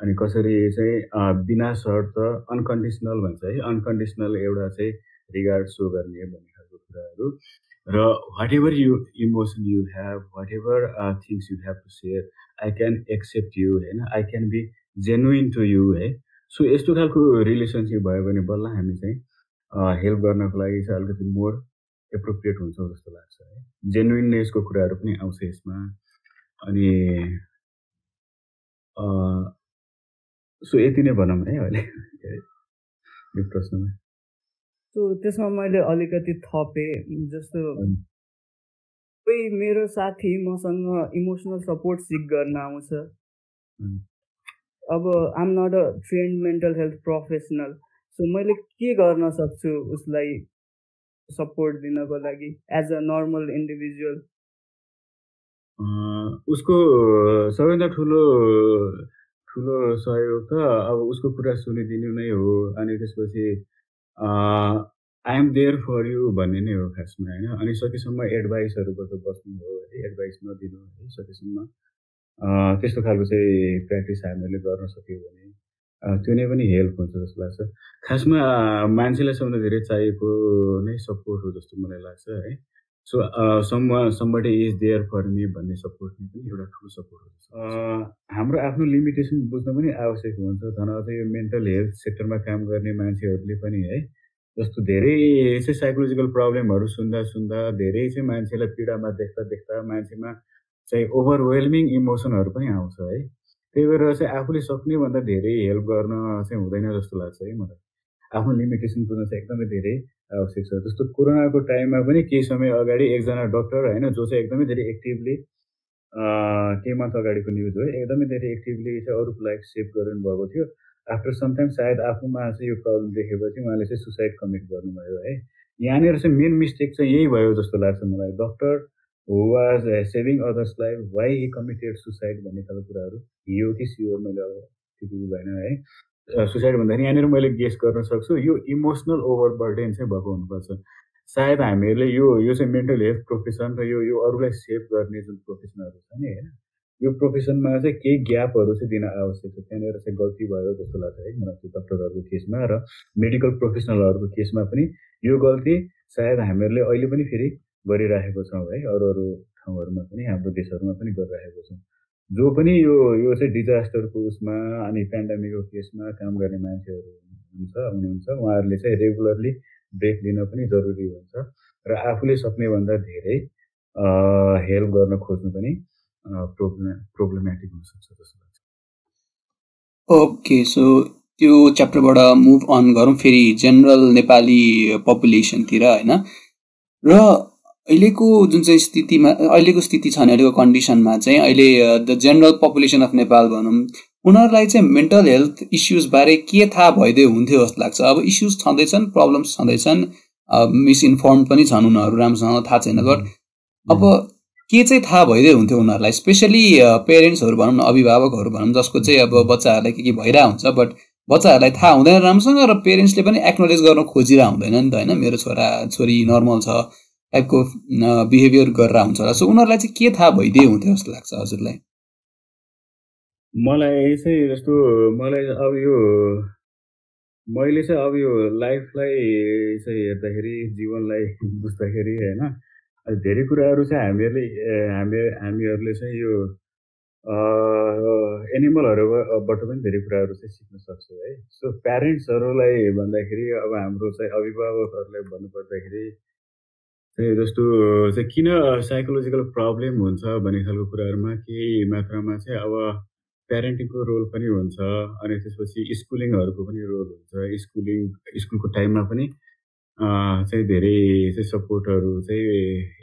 अनि कसरी चाहिँ बिना शर्त अनकन्डिसनल भन्छ है। अनकन्डिसनल एउटा चाहिँ रिगार्ड सो गर्ने भन्ने खालको कुराहरू। र whatever you emotion you have whatever things you have to share I can accept you होइन? I can be genuine to you है? सो यस्तो खालको रिलेसनसिप भयो भने बल्ल हामी चाहिँ हेल्प गर्नको लागि चाहिँ अलिकति मोर एप्रोप्रिएट हुन्छौँ जस्तो लाग्छ है? जेन्युननेसको कुराहरू पनि आउँछ यसमा। अनि सो यति नै भनौँ है अहिले। यो प्रश्नमा। सो त्यसमा मैले अलिकति थपेँ जस्तो कोही मेरो साथी मसँग इमोसनल सपोर्ट सिक गर्न आउँछ। अब I'm not a trained mental health professional. So मैले के गर्न सक्छु उसलाई सपोर्ट दिनको लागि एज अ नर्मल इन्डिभिजुअल? उसको सबैभन्दा ठुलो ठुलो सहयोग त अब उसको कुरा सुनिदिनु नै हो अनि त्यसपछि आइएम देयर फर यु भन्ने नै हो खासमा होइन? अनि सकेसम्म एडभाइसहरूबाट बस्नु हो है एडभाइस नदिनु है सकेसम्म त्यस्तो खालको चाहिँ प्र्याक्टिस हामीहरूले गर्न सक्यो भने त्यो नै पनि हेल्प हुन्छ जस्तो लाग्छ। खासमा मान्छेलाई सबभन्दा धेरै चाहिएको नै सपोर्ट हो जस्तो मलाई लाग्छ है? सो सम्म somebody is there for me भन्ने सपोर्ट नै पनि एउटा ठुलो सपोर्ट हो हाम्रो आफ्नो लिमिटेसन बुझ्न पनि आवश्यक हुन्छ। धन अझ यो मेन्टल हेल्थ सेक्टरमा काम गर्ने मान्छेहरूले पनि है जस्तो धेरै चाहिँ साइकोलोजिकल प्रब्लमहरू सुन्दा सुन्दा धेरै चाहिँ मान्छेलाई पीडामा देख्दा देख्दा मान्छेमा चाहिँ ओभरवेल्मिङ इमोसनहरू पनि आउँछ है। त्यही भएर चाहिँ आफूले सक्ने भन्दा धेरै हेल्प गर्न चाहिँ हुँदैन जस्तो लाग्छ है मलाई। आफ्नो लिमिटेसन बुझ्न चाहिँ एकदमै धेरै आवश्यक छ। जस्तो कोरोनाको टाइममा पनि केही समय अगाडि एकजना डक्टर होइन जो चाहिँ एकदमै धेरै एक्टिभली केही मन्थ अगाडिको न्युज हो एकदमै धेरै एक्टिभली चाहिँ अरूको लाइफ सेभ गरिरहनु भएको थियो आफ्टर समटाइम सायद आफूमा चाहिँ यो प्रब्लम देखेपछि उहाँले चाहिँ सुसाइड कमिट गर्नुभयो है। यहाँनिर चाहिँ मेन मिस्टेक चाहिँ यही भयो जस्तो लाग्छ मलाई। Doctor who was saving others life why committed suicide भन्ने खालको कुराहरू हियो कि सियो मैले अब त्यति भएन है। सुसाइड भन्दाखेरि यहाँनिर मैले गेस गर्न सक्छु। यो इमोसनल ओभर बर्डेन चाहिँ भएको हुनुपर्छ। सायद हामीहरूले यो यो चाहिँ मेन्टल हेल्थ प्रोफेसन र यो यो अरूलाई सेभ गर्ने जुन प्रोफेसनहरू छ नि होइन? यो प्रोफेसनमा चाहिँ केही ग्यापहरू चाहिँ दिन आवश्यक छ। त्यहाँनिर चाहिँ गल्ती भयो जस्तो लाग्छ है मलाई त्यो डक्टरहरूको केसमा र मेडिकल प्रोफेसनलहरूको केसमा पनि यो गल्ती सायद हामीहरूले अहिले पनि फेरि गरिराखेको छौँ है अरू अरू ठाउँहरूमा पनि हाम्रो देशहरूमा पनि गरिराखेको छौँ। जो पनि यो यो चाहिँ डिजास्टरको उसमा अनि पेन्डामिकको केसमा काम गर्ने मान्छेहरू हुन्छ हुनुहुन्छ उहाँहरूले चाहिँ रेगुलरली ब्रेक लिन पनि जरुरी हुन्छ र आफूले सक्नेभन्दा धेरै हेल्प गर्न खोज्नु पनि प्रोब्लमेटिक हुनसक्छ जस्तो लाग्छ। ओके सो त्यो च्याप्टरबाट मुभ अन गरौँ फेरि जेनरल नेपाली पपुलेसनतिर होइन? र अहिलेको जुन चाहिँ स्थितिमा अहिलेको स्थिति छ भने अहिलेको कन्डिसनमा चाहिँ अहिले the general population of Nepal भनौँ उनीहरूलाई चाहिँ मेन्टल हेल्थ इस्युजबारे के थाहा भइदियो हुन्थ्यो जस्तो लाग्छ। अब इस्युज छँदैछन् प्रब्लम्स छँदैछन् मिसइन्फर्म पनि छन् उनीहरू राम्रोसँग थाहा छैन बट अब के चाहिँ थाहा भइदियो हुन्थ्यो उनीहरूलाई? स्पेसली पेरेन्ट्सहरू भनौँ न अभिभावकहरू भनौँ जसको चाहिँ अब बच्चाहरूलाई के के भइरहेको हुन्छ बट बच्चाहरूलाई थाहा हुँदैन राम्रोसँग र पेरेन्ट्सले पनि एक्नोलेज गर्न खोजिरहेको हुँदैन नि त होइन? मेरो छोरा छोरी नर्मल छ। टाइपको बिहेभियर गरेर हुन्छ होला। सो उनीहरूलाई चाहिँ के थाहा भइदिए हुन्थ्यो जस्तो लाग्छ हजुरलाई? मलाई चाहिँ जस्तो मलाई अब यो मैले चाहिँ अब यो लाइफलाई चाहिँ हेर्दाखेरि जीवनलाई बुझ्दाखेरि होइन धेरै कुराहरू चाहिँ हामीहरूले हामी हामीहरूले चाहिँ यो एनिमलहरूबाट पनि धेरै कुराहरू चाहिँ सिक्न सक्छौँ है। सो प्यारेन्ट्सहरूलाई भन्दाखेरि अब हाम्रो चाहिँ अभिभावकहरूलाई भन्नुपर्दाखेरि जस्तो चाहिँ किन साइकोलोजिकल प्रब्लम हुन्छ भन्ने खालको कुराहरूमा केही मात्रामा चाहिँ अब प्यारेन्टिङको रोल पनि हुन्छ अनि त्यसपछि स्कुलिङहरूको पनि रोल हुन्छ। स्कुलिङ स्कुलको टाइममा पनि चाहिँ धेरै चाहिँ सपोर्टहरू चाहिँ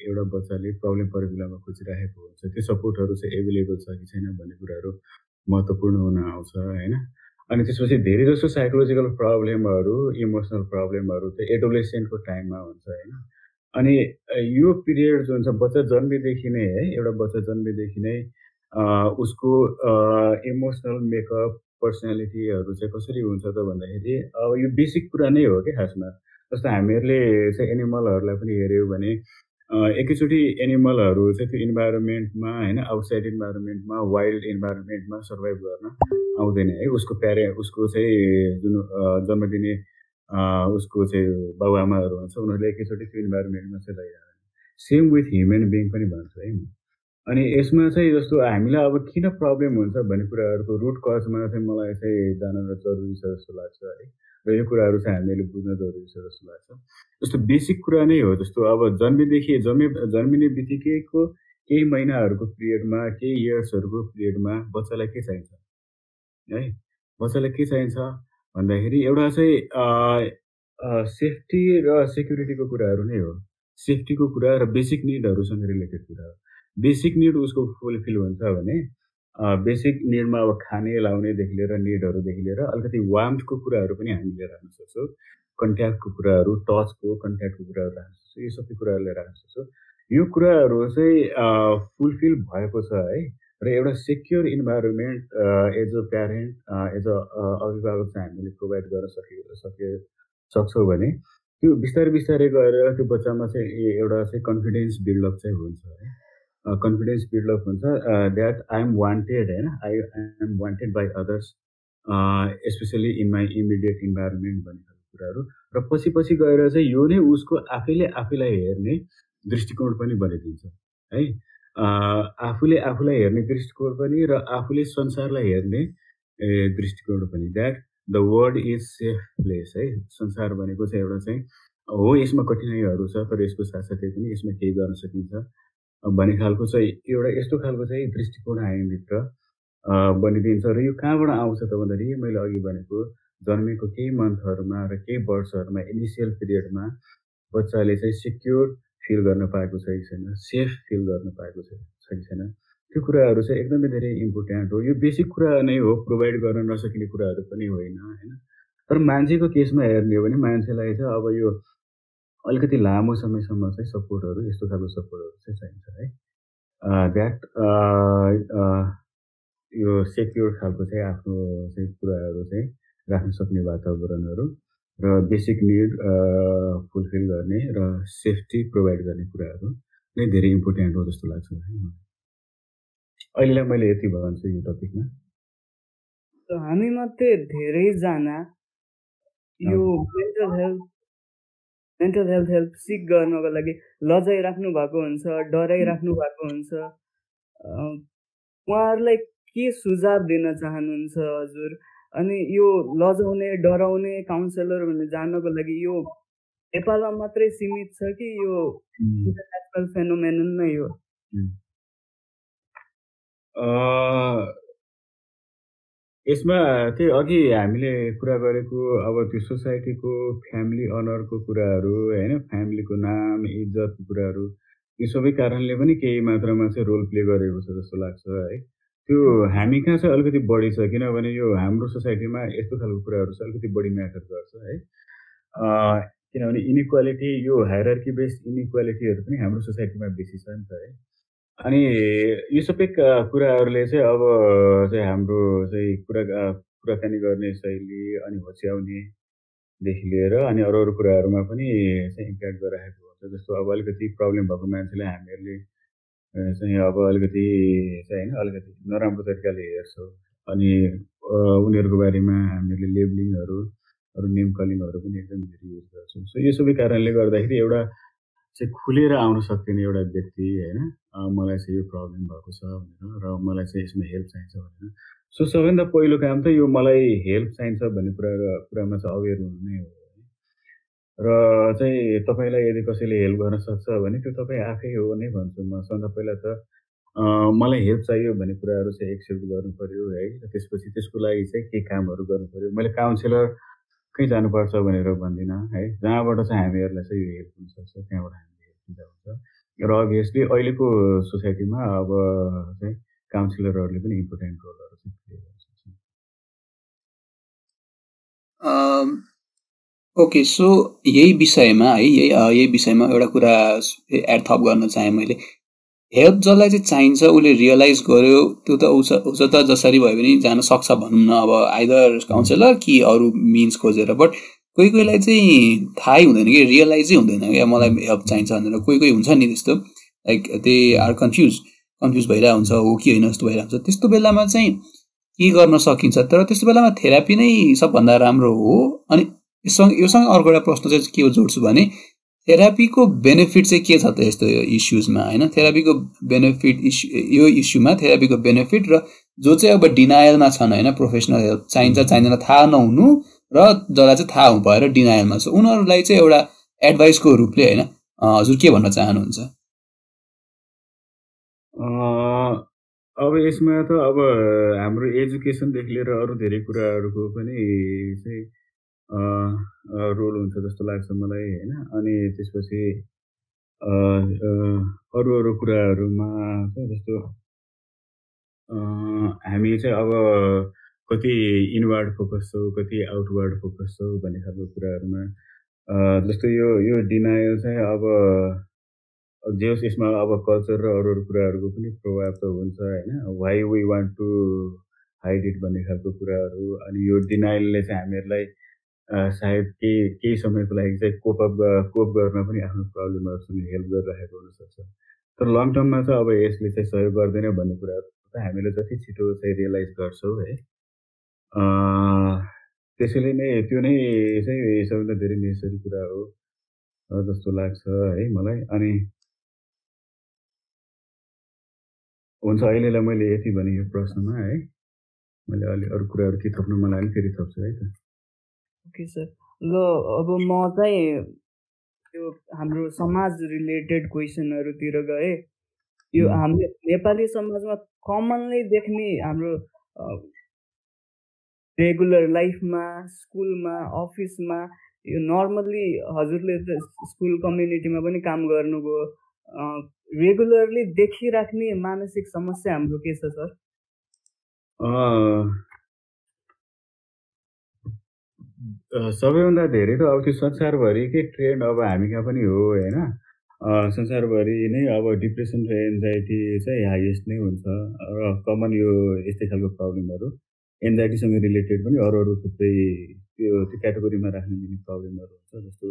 एउटा बच्चाले प्रब्लम परेको बेलामा खोजिराखेको हुन्छ। त्यो सपोर्टहरू चाहिँ एभाइलेबल छ कि छैन भन्ने कुराहरू महत्त्वपूर्ण हुन आउँछ होइन? अनि त्यसपछि धेरै जस्तो साइकोलोजिकल प्रब्लमहरू इमोसनल प्रब्लमहरू चाहिँ एडोलेसेन्टको टाइममा हुन्छ होइन? अनि यो पिरियड जुन छ बच्चा जन्मेदेखि नै है एउटा बच्चा जन्मेदेखि नै उसको इमोसनल मेकअप पर्सनालिटीहरू चाहिँ कसरी हुन्छ त भन्दाखेरि अब यो बेसिक कुरा नै हो कि खासमा। जस्तो हामीहरूले चाहिँ एनिमलहरूलाई पनि हेऱ्यौँ भने एकैचोटि एनिमलहरू चाहिँ त्यो इन्भाइरोमेन्टमा होइन आउटसाइड इन्भाइरोमेन्टमा वाइल्ड इन्भाइरोमेन्टमा सर्भाइभ गर्न आउँदैन है। उसको प्यारे उसको चाहिँ जुन जन्म दिने उसको चाहिँ बाबुआमाहरू हुन्छ उनीहरूले एकैचोटि त्यो इन्भाइरोमेन्टमा चाहिँ लैजाँदैन सेम विथ ह्युमन बिङ पनि भन्छु है। म अनि यसमा चाहिँ जस्तो हामीलाई अब किन प्रब्लम हुन्छ भन्ने कुराहरूको रुट कजमा चाहिँ मलाई चाहिँ जान जरुरी छ जस्तो लाग्छ है। र यो कुराहरू चाहिँ हामीले बुझ्न जरुरी छ जस्तो लाग्छ। जस्तो बेसिक कुरा नै हो जस्तो अब जन्मेदेखि जन्मे जन्मिने बित्तिकैको केही महिनाहरूको पिरियडमा केही इयर्सहरूको पिरियडमा बच्चालाई के चाहिन्छ? है? बच्चालाई के चाहिन्छ? भन्दाखेरि एउटा चाहिँ सेफ्टी र सेक्युरिटीको कुराहरू नै हो। सेफ्टीको कुरा र बेसिक निडहरूसँग रिलेटेड कुरा हो। बेसिक निड उसको फुलफिल हुन्छ भने बेसिक निडमा अब खाने लाउनेदेखि लिएर निडहरूदेखि लिएर अलिकति वार्मको कुराहरू पनि हामीले राख्न सक्छौँ। कन्ट्याक्टको कुराहरू टचको कन्ट्याक्टको कुराहरू राख्न सक्छौँ। यो सबै कुराहरूले राख्न सक्छौँ। यो कुराहरू चाहिँ फुलफिल भएको छ है। र एउटा secure environment as a parent as a अभिभावक चाहिँ हामीले प्रोभाइड गर्न सके सके सक्छौँ भने त्यो बिस्तारै बिस्तारै गएर त्यो बच्चामा चाहिँ एउटा चाहिँ कन्फिडेन्स बिल्डअप चाहिँ हुन्छ है। कन्फिडेन्स बिल्डअप हुन्छ द्याट आई एम वान्टेड होइन I I am wanted by others specially in my immediate environment भन्ने खालको कुराहरू। र पछि पछि गएर चाहिँ यो नै उसको आफैले आफैलाई हेर्ने दृष्टिकोण पनि बनाइदिन्छ है? आफूले आफूलाई हेर्ने दृष्टिकोण पनि र आफूले संसारलाई हेर्ने दृष्टिकोण पनि। That the world is safe place है। संसार भनेको चाहिँ एउटा चाहिँ हो यसमा कठिनाइहरू छ तर यसको साथसाथै पनि यसमा केही गर्न सकिन्छ। भन्ने खालको चाहिँ एउटा यस्तो खालको चाहिँ दृष्टिकोण हामीभित्र बनिदिन्छ र यो कहाँबाट आउँछ त भन्दाखेरि मैले अघि भनेको जन्मेको केही मन्थहरूमा र केही वर्षहरूमा इनिसियल पिरियडमा बच्चाले चाहिँ सिक्योर फिल गर्न पाएको छ कि छैन सेफ फिल गर्न पाएको छ कि छैन। त्यो कुराहरू चाहिँ एकदमै धेरै इम्पोर्टेन्ट हो। यो बेसिक कुरा नै हो प्रोभाइड गर्न नसकिने कुराहरू पनि होइन होइन? तर मान्छेको केसमा हेर्ने हो भने मान्छेलाई चाहिँ अब यो अलिकति लामो समयसम्म चाहिँ सपोर्टहरू यस्तो खालको सपोर्टहरू चाहिँ चाहिन्छ है? द्याट यो सेक्योर खालको चाहिँ आफ्नो चाहिँ कुराहरू चाहिँ राख्न सक्ने वातावरणहरू र बेसिक निड फुलफिल गर्ने र सेफ्टी प्रोभाइड गर्ने कुराहरू नै धेरै इम्पोर्टेन्ट हो जस्तो लाग्छ है अहिलेलाई मैले यति भन्छु यो टपिकमा हामी मात्रै धेरैजना यो mental health mental health help seek गर्नको लागि लजाइराख्नु भएको हुन्छ डराइराख्नु भएको हुन्छ। उहाँहरूलाई के सुझाव दिन चाहनुहुन्छ हजुर? अनि यो लजाउने डराउने काउन्सिलर भनेर जानको लागि यो नेपालमा मात्रै सीमित छ कि यो इन्टरनेसनल फेनोमेनन नै हो? यसमा त्यही अघि हामीले कुरा गरेको अब त्यो सोसाइटीको फ्यामिली अनरको कुराहरू होइन? फ्यामिलीको नाम इज्जतको कुराहरू यो सबै कारणले पनि केही मात्रामा चाहिँ रोल प्ले गरेको छ जस्तो लाग्छ है? त्यो हामी कहाँ चाहिँ अलिकति बढी छ। किनभने यो हाम्रो सोसाइटीमा यस्तो खालको कुराहरू चाहिँ अलिकति बढी म्याटर गर्छ है। किनभने इनइक्वालिटी यो हायरार्की बेस्ड इनइक्वालिटीहरू पनि हाम्रो सोसाइटीमा बेसी छ नि त है। अनि यो सबै कुराहरूले चाहिँ अब चाहिँ हाम्रो चाहिँ कुरा कुराकानी गर्ने शैली अनि होच्याउनेदेखि लिएर अनि अरू अरू कुराहरूमा पनि चाहिँ इम्प्याक्ट गरिरहेको हुन्छ। जस्तो अब अलिकति प्रब्लम भएको मान्छेलाई हामीहरूले चाहिँ अब अलिकति चाहिँ होइन अलिकति नराम्रो तरिकाले हेर्छौँ। अनि उनीहरूको बारेमा हामीहरूले लेबलिङहरू अरू नेम कलिङहरू पनि एकदम धेरै युज गर्छौँ। सो यो सबै कारणले गर्दाखेरि एउटा चाहिँ खुलेर आउन सक्दैन एउटा व्यक्ति होइन? मलाई चाहिँ यो प्रब्लम भएको छ भनेर र मलाई चाहिँ यसमा हेल्प चाहिन्छ भनेर। सो सबैभन्दा पहिलो काम त यो मलाई हेल्प चाहिन्छ भन्ने कुरा कुरामा चाहिँ अवेर हुनु नै हो। र चाहिँ तपाईँलाई यदि कसैले हेल्प गर्न सक्छ भने त्यो तपाईँ आफै हो नै भन्छु म। सबभन्दा पहिला त मलाई हेल्प चाहियो भन्ने कुराहरू चाहिँ एक्सेप्ट पऱ्यो है। र त्यसपछि त्यसको लागि चाहिँ केही कामहरू पऱ्यो मैले काउन्सिलर कहीँ जानुपर्छ भनेर भन्दिनँ है। जहाँबाट चाहिँ हामीहरूलाई चाहिँ यो हेल्प हुनसक्छ त्यहाँबाट हामीले हेल्प दिँदा हुन्छ र अभियसली अहिलेको सोसाइटीमा अब चाहिँ काउन्सिलरहरूले पनि इम्पोर्टेन्ट रोलहरू चाहिँ प्ले गर्न सक्छ ओके सो यही विषयमा है यही यही विषयमा एउटा कुरा एड थप गर्न चाहेँ मैले। हेल्प जसलाई चाहिँ चाहिन्छ उसले रियलाइज गर्यो त्यो त उस त जसरी भयो भने जान सक्छ भनौँ न अब आइदर काउन्सिलर कि अरू मिन्स खोजेर बट कोही कोहीलाई चाहिँ थाहै हुँदैन कि रियलाइजै हुँदैन क्या मलाई हेल्प चाहिन्छ भनेर। कोही कोही हुन्छ नि त्यस्तो like they are confuse confuse भइरहेको हुन्छ हो कि होइन जस्तो भइरहेको हुन्छ। त्यस्तो बेलामा चाहिँ के गर्न सकिन्छ? तर त्यस्तो बेलामा थेरापी नै सबभन्दा राम्रो हो अनि योसँग योसँग अर्को एउटा प्रश्न चाहिँ के जोड्छु भने थेरापीको बेनिफिट चाहिँ के छ त यस्तो इस्युजमा होइन? थेरापीको बेनिफिट इस्यु यो इस्युमा थेरापीको बेनिफिट र जो चाहिँ अब डिनायलमा छन् होइन? प्रोफेसनल हेल्प चाहिन्छ चाहिँदैन थाहा नहुनु र जसलाई चाहिँ थाहा भएर डिनायलमा छ। उनीहरूलाई चाहिँ एउटा एडभाइसको रूपले होइन? हजुर के भन्न चाहनुहुन्छ? अब यसमा त अब हाम्रो एजुकेसनदेखि लिएर अरू धेरै कुराहरूको पनि चाहिँ रोल हुन्छ जस्तो लाग्छ मलाई होइन? अनि त्यसपछि अरू अरू कुराहरूमा चाहिँ जस्तो हामी चाहिँ अब कति इनवार्ड फोकस छौँ कति आउटवार्ड फोकस छौँ भन्ने खालको कुराहरूमा जस्तो यो यो डिनायल चाहिँ अब जे होस् यसमा अब कल्चर र अरू अरू कुराहरूको पनि प्रभाव त हुन्छ होइन? Why we want to hide it भन्ने खालको कुराहरू अनि यो डिनाइलले चाहिँ हामीहरूलाई सायद केही केही समयको लागि चाहिँ कोपअप कोप गर्न पनि आफ्नो प्रब्लमहरूसँग हेल्प गरिरहेको हुनसक्छ। तर लङ टर्ममा चाहिँ अब यसले चाहिँ सहयोग गर्दैन भन्ने कुरा त हामीले जति छिटो चाहिँ रियलाइज गर्छौँ है। त्यसैले नै त्यो नै चाहिँ सबैभन्दा धेरै नेसरी कुरा हो जस्तो लाग्छ है मलाई। अनि हुन्छ अहिलेलाई मैले यति भने यो प्रश्नमा है। मैले अलिक अरू कुराहरू के थप्नु मलाई अलिक फेरि थप्छु है त। ओके सर ल अब म चाहिँ त्यो हाम्रो समाज रिलेटेड क्वेसनहरूतिर गएँ। यो हाम्रो नेपाली समाजमा कमनली देख्ने हाम्रो रेगुलर लाइफमा स्कुलमा अफिसमा यो नर्मल्ली हजुरले त स्कुल कम्युनिटीमा पनि काम गर्नुभयो। रेगुलरली देखिराख्ने मानसिक समस्या हाम्रो के छ सर? सबैभन्दा धेरै त अब त्यो संसारभरिकै ट्रेन्ड अब हामी कहाँ पनि हो होइन? संसारभरि नै अब डिप्रेसन र एन्जाइटी चाहिँ हाइएस्ट नै हुन्छ। र कमन यो यस्तै खालको प्रब्लमहरू एन्जाइटीसँग रिलेटेड पनि अरू अरू थुप्रै त्यो त्यो क्याटेगोरीमा राख्न दिने प्रब्लमहरू हुन्छ जस्तो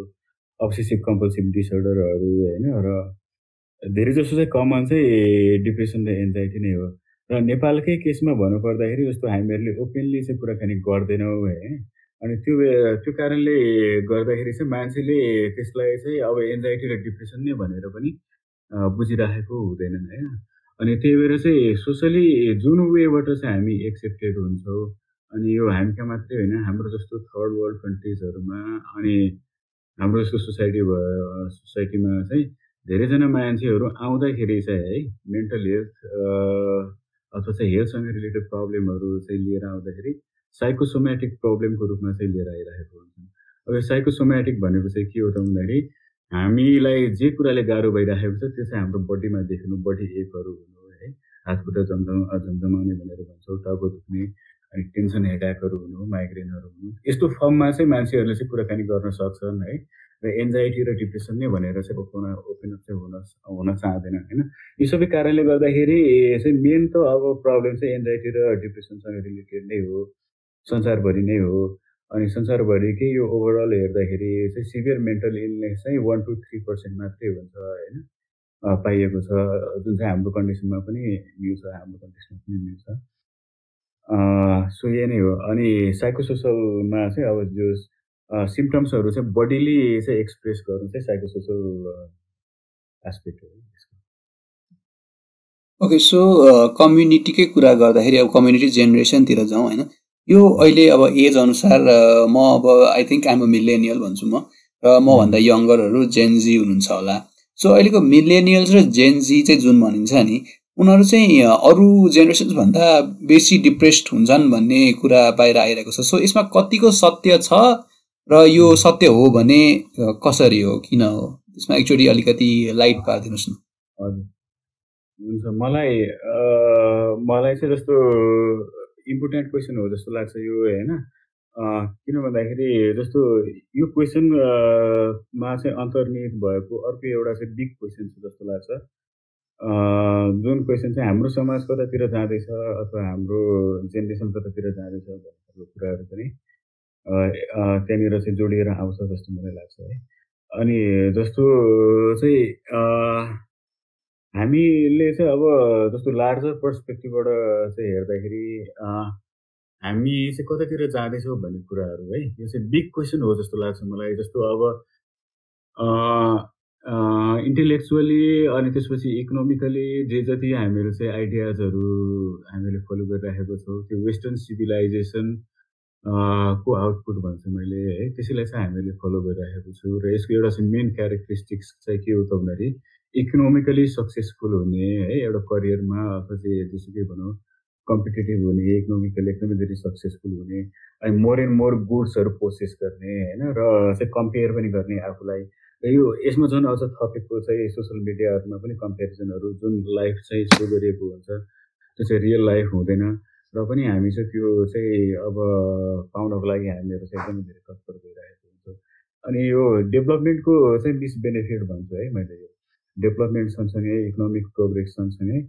अब्सेसिभ कम्पल्सिभ डिसअर्डरहरू होइन? र धेरै जसो चाहिँ कमन चाहिँ डिप्रेसन र एन्जाइटी नै हो। र नेपालकै केसमा भन्नुपर्दाखेरि जस्तो हामीहरूले ओपनली चाहिँ कुराकानी गर्दैनौँ है? अनि त्यो त्यो कारणले गर्दाखेरि चाहिँ मान्छेले त्यसलाई चाहिँ अब एन्जाइटी र डिप्रेसन नै भनेर पनि बुझिराखेको हुँदैनन् होइन? अनि त्यही भएर चाहिँ सोसली जुन वेबाट चाहिँ हामी एक्सेप्टेड हुन्छौँ अनि यो हामी कहाँ मात्रै होइन हाम्रो जस्तो थर्ड वर्ल्ड कन्ट्रिजहरूमा अनि हाम्रो जस्तो सोसाइटी भयो सोसाइटीमा चाहिँ धेरैजना मान्छेहरू आउँदाखेरि चाहिँ है मेन्टल हेल्थ अथवा चाहिँ हेल्थसँग रिलेटेड प्रब्लमहरू चाहिँ लिएर आउँदाखेरि साइकोसोमेटिक प्रब्लमको रूपमा चाहिँ लिएर आइरहेको हुन्छन्। अब यो साइकोसोमेटिक भनेको चाहिँ के हो त भन्दाखेरि हामीलाई जे कुराले गाह्रो भइराखेको छ त्यो चाहिँ हाम्रो बडीमा देखिनु बडी एकहरू हुनु है हातखुट्टा झमझम झमझमाउने भनेर भन्छौँ टाउको दुख्ने अनि टेन्सन हेडाकहरू हुनु माइग्रेनहरू हुनु। यस्तो फर्ममा चाहिँ मान्छेहरूले चाहिँ कुराकानी गर्न सक्छन् है। र एन्जाइटी र डिप्रेसन नै भनेर चाहिँ ओपन ओपन अप चाहिँ हुन हुन चाहँदैन होइन। यो सबै कारणले गर्दाखेरि चाहिँ मेन त अब प्रब्लम चाहिँ एन्जाइटी र डिप्रेसनसँग रिलेटेड नै हो। संसारभरि नै हो। अनि संसारभरिकै यो ओभरअल हेर्दाखेरि चाहिँ सिभियर मेन्टल इलनेस चाहिँ वान टू थ्री पर्सेन्ट मात्रै हुन्छ होइन? पाइएको छ। जुन चाहिँ हाम्रो कन्डिसनमा पनि मिल्छ हाम्रो कन्डिसनमा पनि मिल्छ। सो यही नै हो। अनि साइकोसोसलमा चाहिँ अब जो सिम्टम्सहरू चाहिँ बडीली चाहिँ एक्सप्रेस गर्नु चाहिँ साइकोसोसल एस्पेक्ट हो ओके सो कम्युनिटीकै कुरा गर्दाखेरि अब कम्युनिटी जेनेरेसनतिर जाउँ होइन? यो अहिले अब एज अनुसार म अब I think I'm a millennial भन्छु म र मभन्दा यङ्गरहरू जेनजी हुनुहुन्छ होला। सो अहिलेको मिलेनियल्स र जेनजी चाहिँ जुन भनिन्छ नि उनीहरू चाहिँ अरू जेनेरेसन्सभन्दा बेसी डिप्रेस्ड हुन्छन् भन्ने कुरा बाहिर आइरहेको छ। सो यसमा कतिको सत्य छ र यो सत्य हो भने कसरी हो किन हो? यसमा एक्चुली अलिकति लाइट पारिदिनुहोस् न। हजुर। हुन्छ मलाई मलाई चाहिँ जस्तो इम्पोर्टेन्ट क्वेसन हो जस्तो लाग्छ यो होइन? किन भन्दाखेरि जस्तो यो क्वेसनमा चाहिँ अन्तर्निहित भएको अर्को एउटा चाहिँ बिग क्वेसन छ जस्तो लाग्छ। जुन क्वेसन चाहिँ हाम्रो समाज कतातिर जाँदैछ अथवा हाम्रो जेनेरेसन कतातिर जाँदैछ भन्ने कुराहरू पनि त्यहाँनिर चाहिँ जोडिएर आउँछ जस्तो मलाई लाग्छ है। अनि जस्तो चाहिँ हामीले चाहिँ अब जस्तो लार्जर पर्सपेक्टिभबाट चाहिँ हेर्दाखेरि हामी चाहिँ कतातिर जाँदैछौँ भन्ने कुराहरू है यो चाहिँ बिग क्वेसन हो जस्तो लाग्छ मलाई। जस्तो अब इन्टेलेक्चुअली अनि त्यसपछि इकोनोमिकली जे जति हामीहरू चाहिँ आइडियाजहरू हामीले फलो गरिराखेको छौँ त्यो वेस्टर्न सिभिलाइजेसन को आउटपुट भन्छु मैले है त्यसैलाई चाहिँ हामीले फलो गरिराखेको छु। र यसको एउटा चाहिँ मेन क्यारेक्टरिस्टिक्स चाहिँ के हो त भन्दाखेरि इकोनोमिकली सक्सेसफुल हुने है एउटा करियरमा अथवा चाहिँ जेसुकै भनौँ कम्पिटेटिभ हुने इकोनोमिकली एकदमै धेरै सक्सेसफुल हुने अनि मोर एन्ड मोर गुड्सहरू प्रोसेस गर्ने होइन र चाहिँ कम्पेयर पनि गर्ने आफूलाई। र यो यसमा झन् अझ थपेको चाहिँ सोसियल मिडियाहरूमा पनि कम्पेरिजनहरू जुन लाइफ चाहिँ सो गरिएको हुन्छ त्यो चाहिँ रियल लाइफ हुँदैन। र पनि हामी चाहिँ त्यो चाहिँ अब पाउनको लागि हामीहरू चाहिँ एकदमै धेरै तत्पर भइरहेको हुन्छ। अनि यो डेभलपमेन्टको चाहिँ मिसबेनिफिट भन्छु है मैले यो। डेभलपमेन्ट सँगसँगै इकोनोमिक प्रोग्रेस सँगसँगै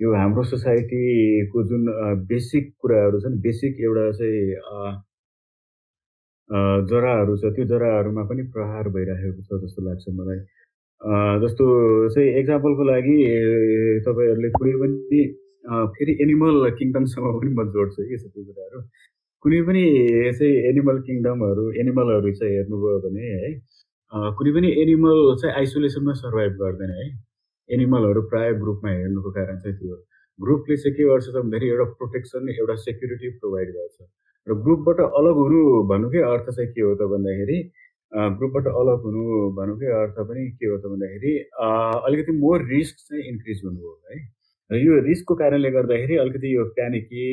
यो हाम्रो सोसाइटीको जुन बेसिक कुराहरू छन् बेसिक एउटा चाहिँ जराहरू छ त्यो जराहरूमा पनि प्रहार भइरहेको छ जस्तो लाग्छ मलाई। जस्तो चाहिँ एक्जाम्पलको लागि तपाईँहरूले कुनै पनि फेरि एनिमल किङडमसँग पनि म जोड्छु कि सबै कुराहरू। कुनै पनि चाहिँ एनिमल किङडमहरू एनिमलहरू चाहिँ हेर्नुभयो भने है कुनै पनि एनिमल चाहिँ आइसोलेसनमा सर्भाइभ गर्दैन है। एनिमलहरू प्राय ग्रुपमा हेर्नुको कारण चाहिँ त्यो ग्रुपले चाहिँ के गर्छ त भन्दाखेरि एउटा प्रोटेक्सन एउटा सेक्युरिटी प्रोभाइड गर्छ। र ग्रुपबाट अलग हुनु भन्नुकै अर्थ चाहिँ के हो त भन्दाखेरि ग्रुपबाट अलग हुनु भन्नुकै अर्थ पनि के हो त भन्दाखेरि अलिकति मोर रिस्क चाहिँ इन्क्रिज हुनु हो। है र यो रिस्कको कारणले गर्दाखेरि अलिकति यो प्यानिकी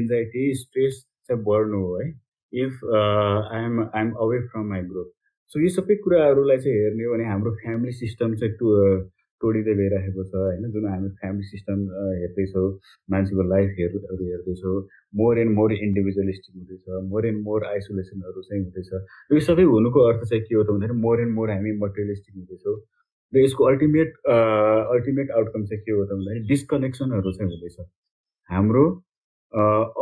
एन्जाइटी स्ट्रेस चाहिँ बढ्नु हो है। If I'm I'm away from my group so यो सबै कुराहरूलाई चाहिँ हेर्ने हो भने हाम्रो फ्यामिली सिस्टम चाहिँ टु तोडिँदै गइरहेको छ होइन? जुन हामी फ्यामिली सिस्टम हेर्दैछौँ मान्छेको लाइफ हेर्नुहरू हेर्दैछौँ मोर एन्ड मोर इन्डिभिजुअलिस्टिक हुँदैछ मोर एन्ड मोर आइसोलेसनहरू चाहिँ हुँदैछ। यो सबै हुनुको अर्थ चाहिँ के हो त भन्दाखेरि मोर एन्ड मोर हामी मटेरियलिस्टिक हुँदैछौँ। र यसको अल्टिमेट अल्टिमेट आउटकम चाहिँ के हो त भन्दाखेरि डिस्कनेक्सनहरू चाहिँ हुँदैछ। हाम्रो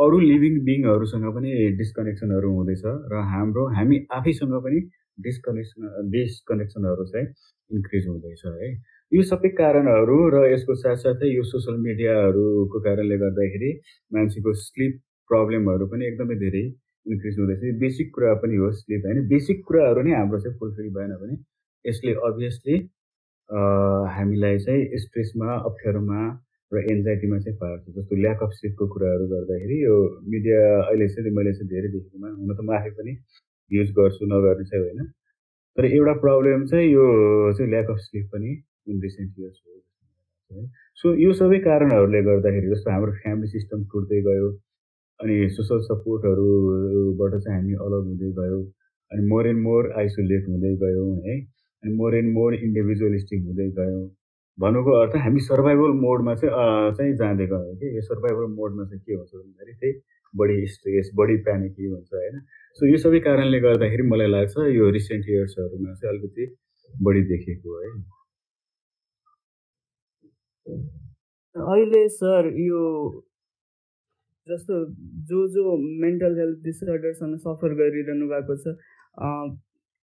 अरू लिभिङ बिङहरूसँग पनि डिस्कनेक्सनहरू हुँदैछ र हाम्रो हामी आफैसँग पनि डिस्कनेक्सन डिस्कनेक्सनहरू चाहिँ इन्क्रिज हुँदैछ है। यो सबै कारणहरू र यसको साथसाथै यो सोसियल मिडियाहरूको कारणले गर्दाखेरि मान्छेको स्लिप प्रब्लमहरू पनि एकदमै धेरै इन्क्रिज हुँदैछ। बेसिक कुरा पनि हो स्लिप होइन। बेसिक कुराहरू नै हाम्रो चाहिँ फुलफिल भएन भने यसले अभियसली हामीलाई चाहिँ स्ट्रेसमा अप्ठ्यारोमा र एन्जाइटीमा चाहिँ पार्छ। जस्तो ल्याक अफ स्लिपको कुराहरू गर्दाखेरि यो मिडिया अहिले चाहिँ मैले चाहिँ धेरै देखेकोमा हुन त म आफै पनि युज गर्छु नगर्ने चाहिँ होइन। तर एउटा प्रब्लम चाहिँ यो चाहिँ ल्याक अफ स्लिप पनि इन रिसेन्ट इयर्स हो सो यो सबै कारणहरूले गर्दाखेरि जस्तो हाम्रो फ्यामिली सिस्टम टुट्दै गयो अनि सोसल सपोर्टहरूबाट चाहिँ हामी अलग हुँदै गयो अनि मोर एन्ड मोर आइसोलेट हुँदै गयौँ है अनि मोर एन्ड मोर इन्डिभिजुअलिस्टिक हुँदै गयौँ। भन्नुको अर्थ हामी सर्भाइभल मोडमा चाहिँ चाहिँ जाँदै गयौँ कि। यो सर्भाइभल मोडमा चाहिँ के हुन्छ भन्दाखेरि त्यही बढी स्ट्रेस बढी प्यानिकी हुन्छ होइन। सो यो सबै कारणले गर्दाखेरि मलाई लाग्छ यो रिसेन्ट इयर्सहरूमा चाहिँ अलिकति बढी देखेको है अहिले सर यो जस्तो जो जो मेन्टल हेल्थ डिसअर्डरसँग सफर गरिरहनु भएको छ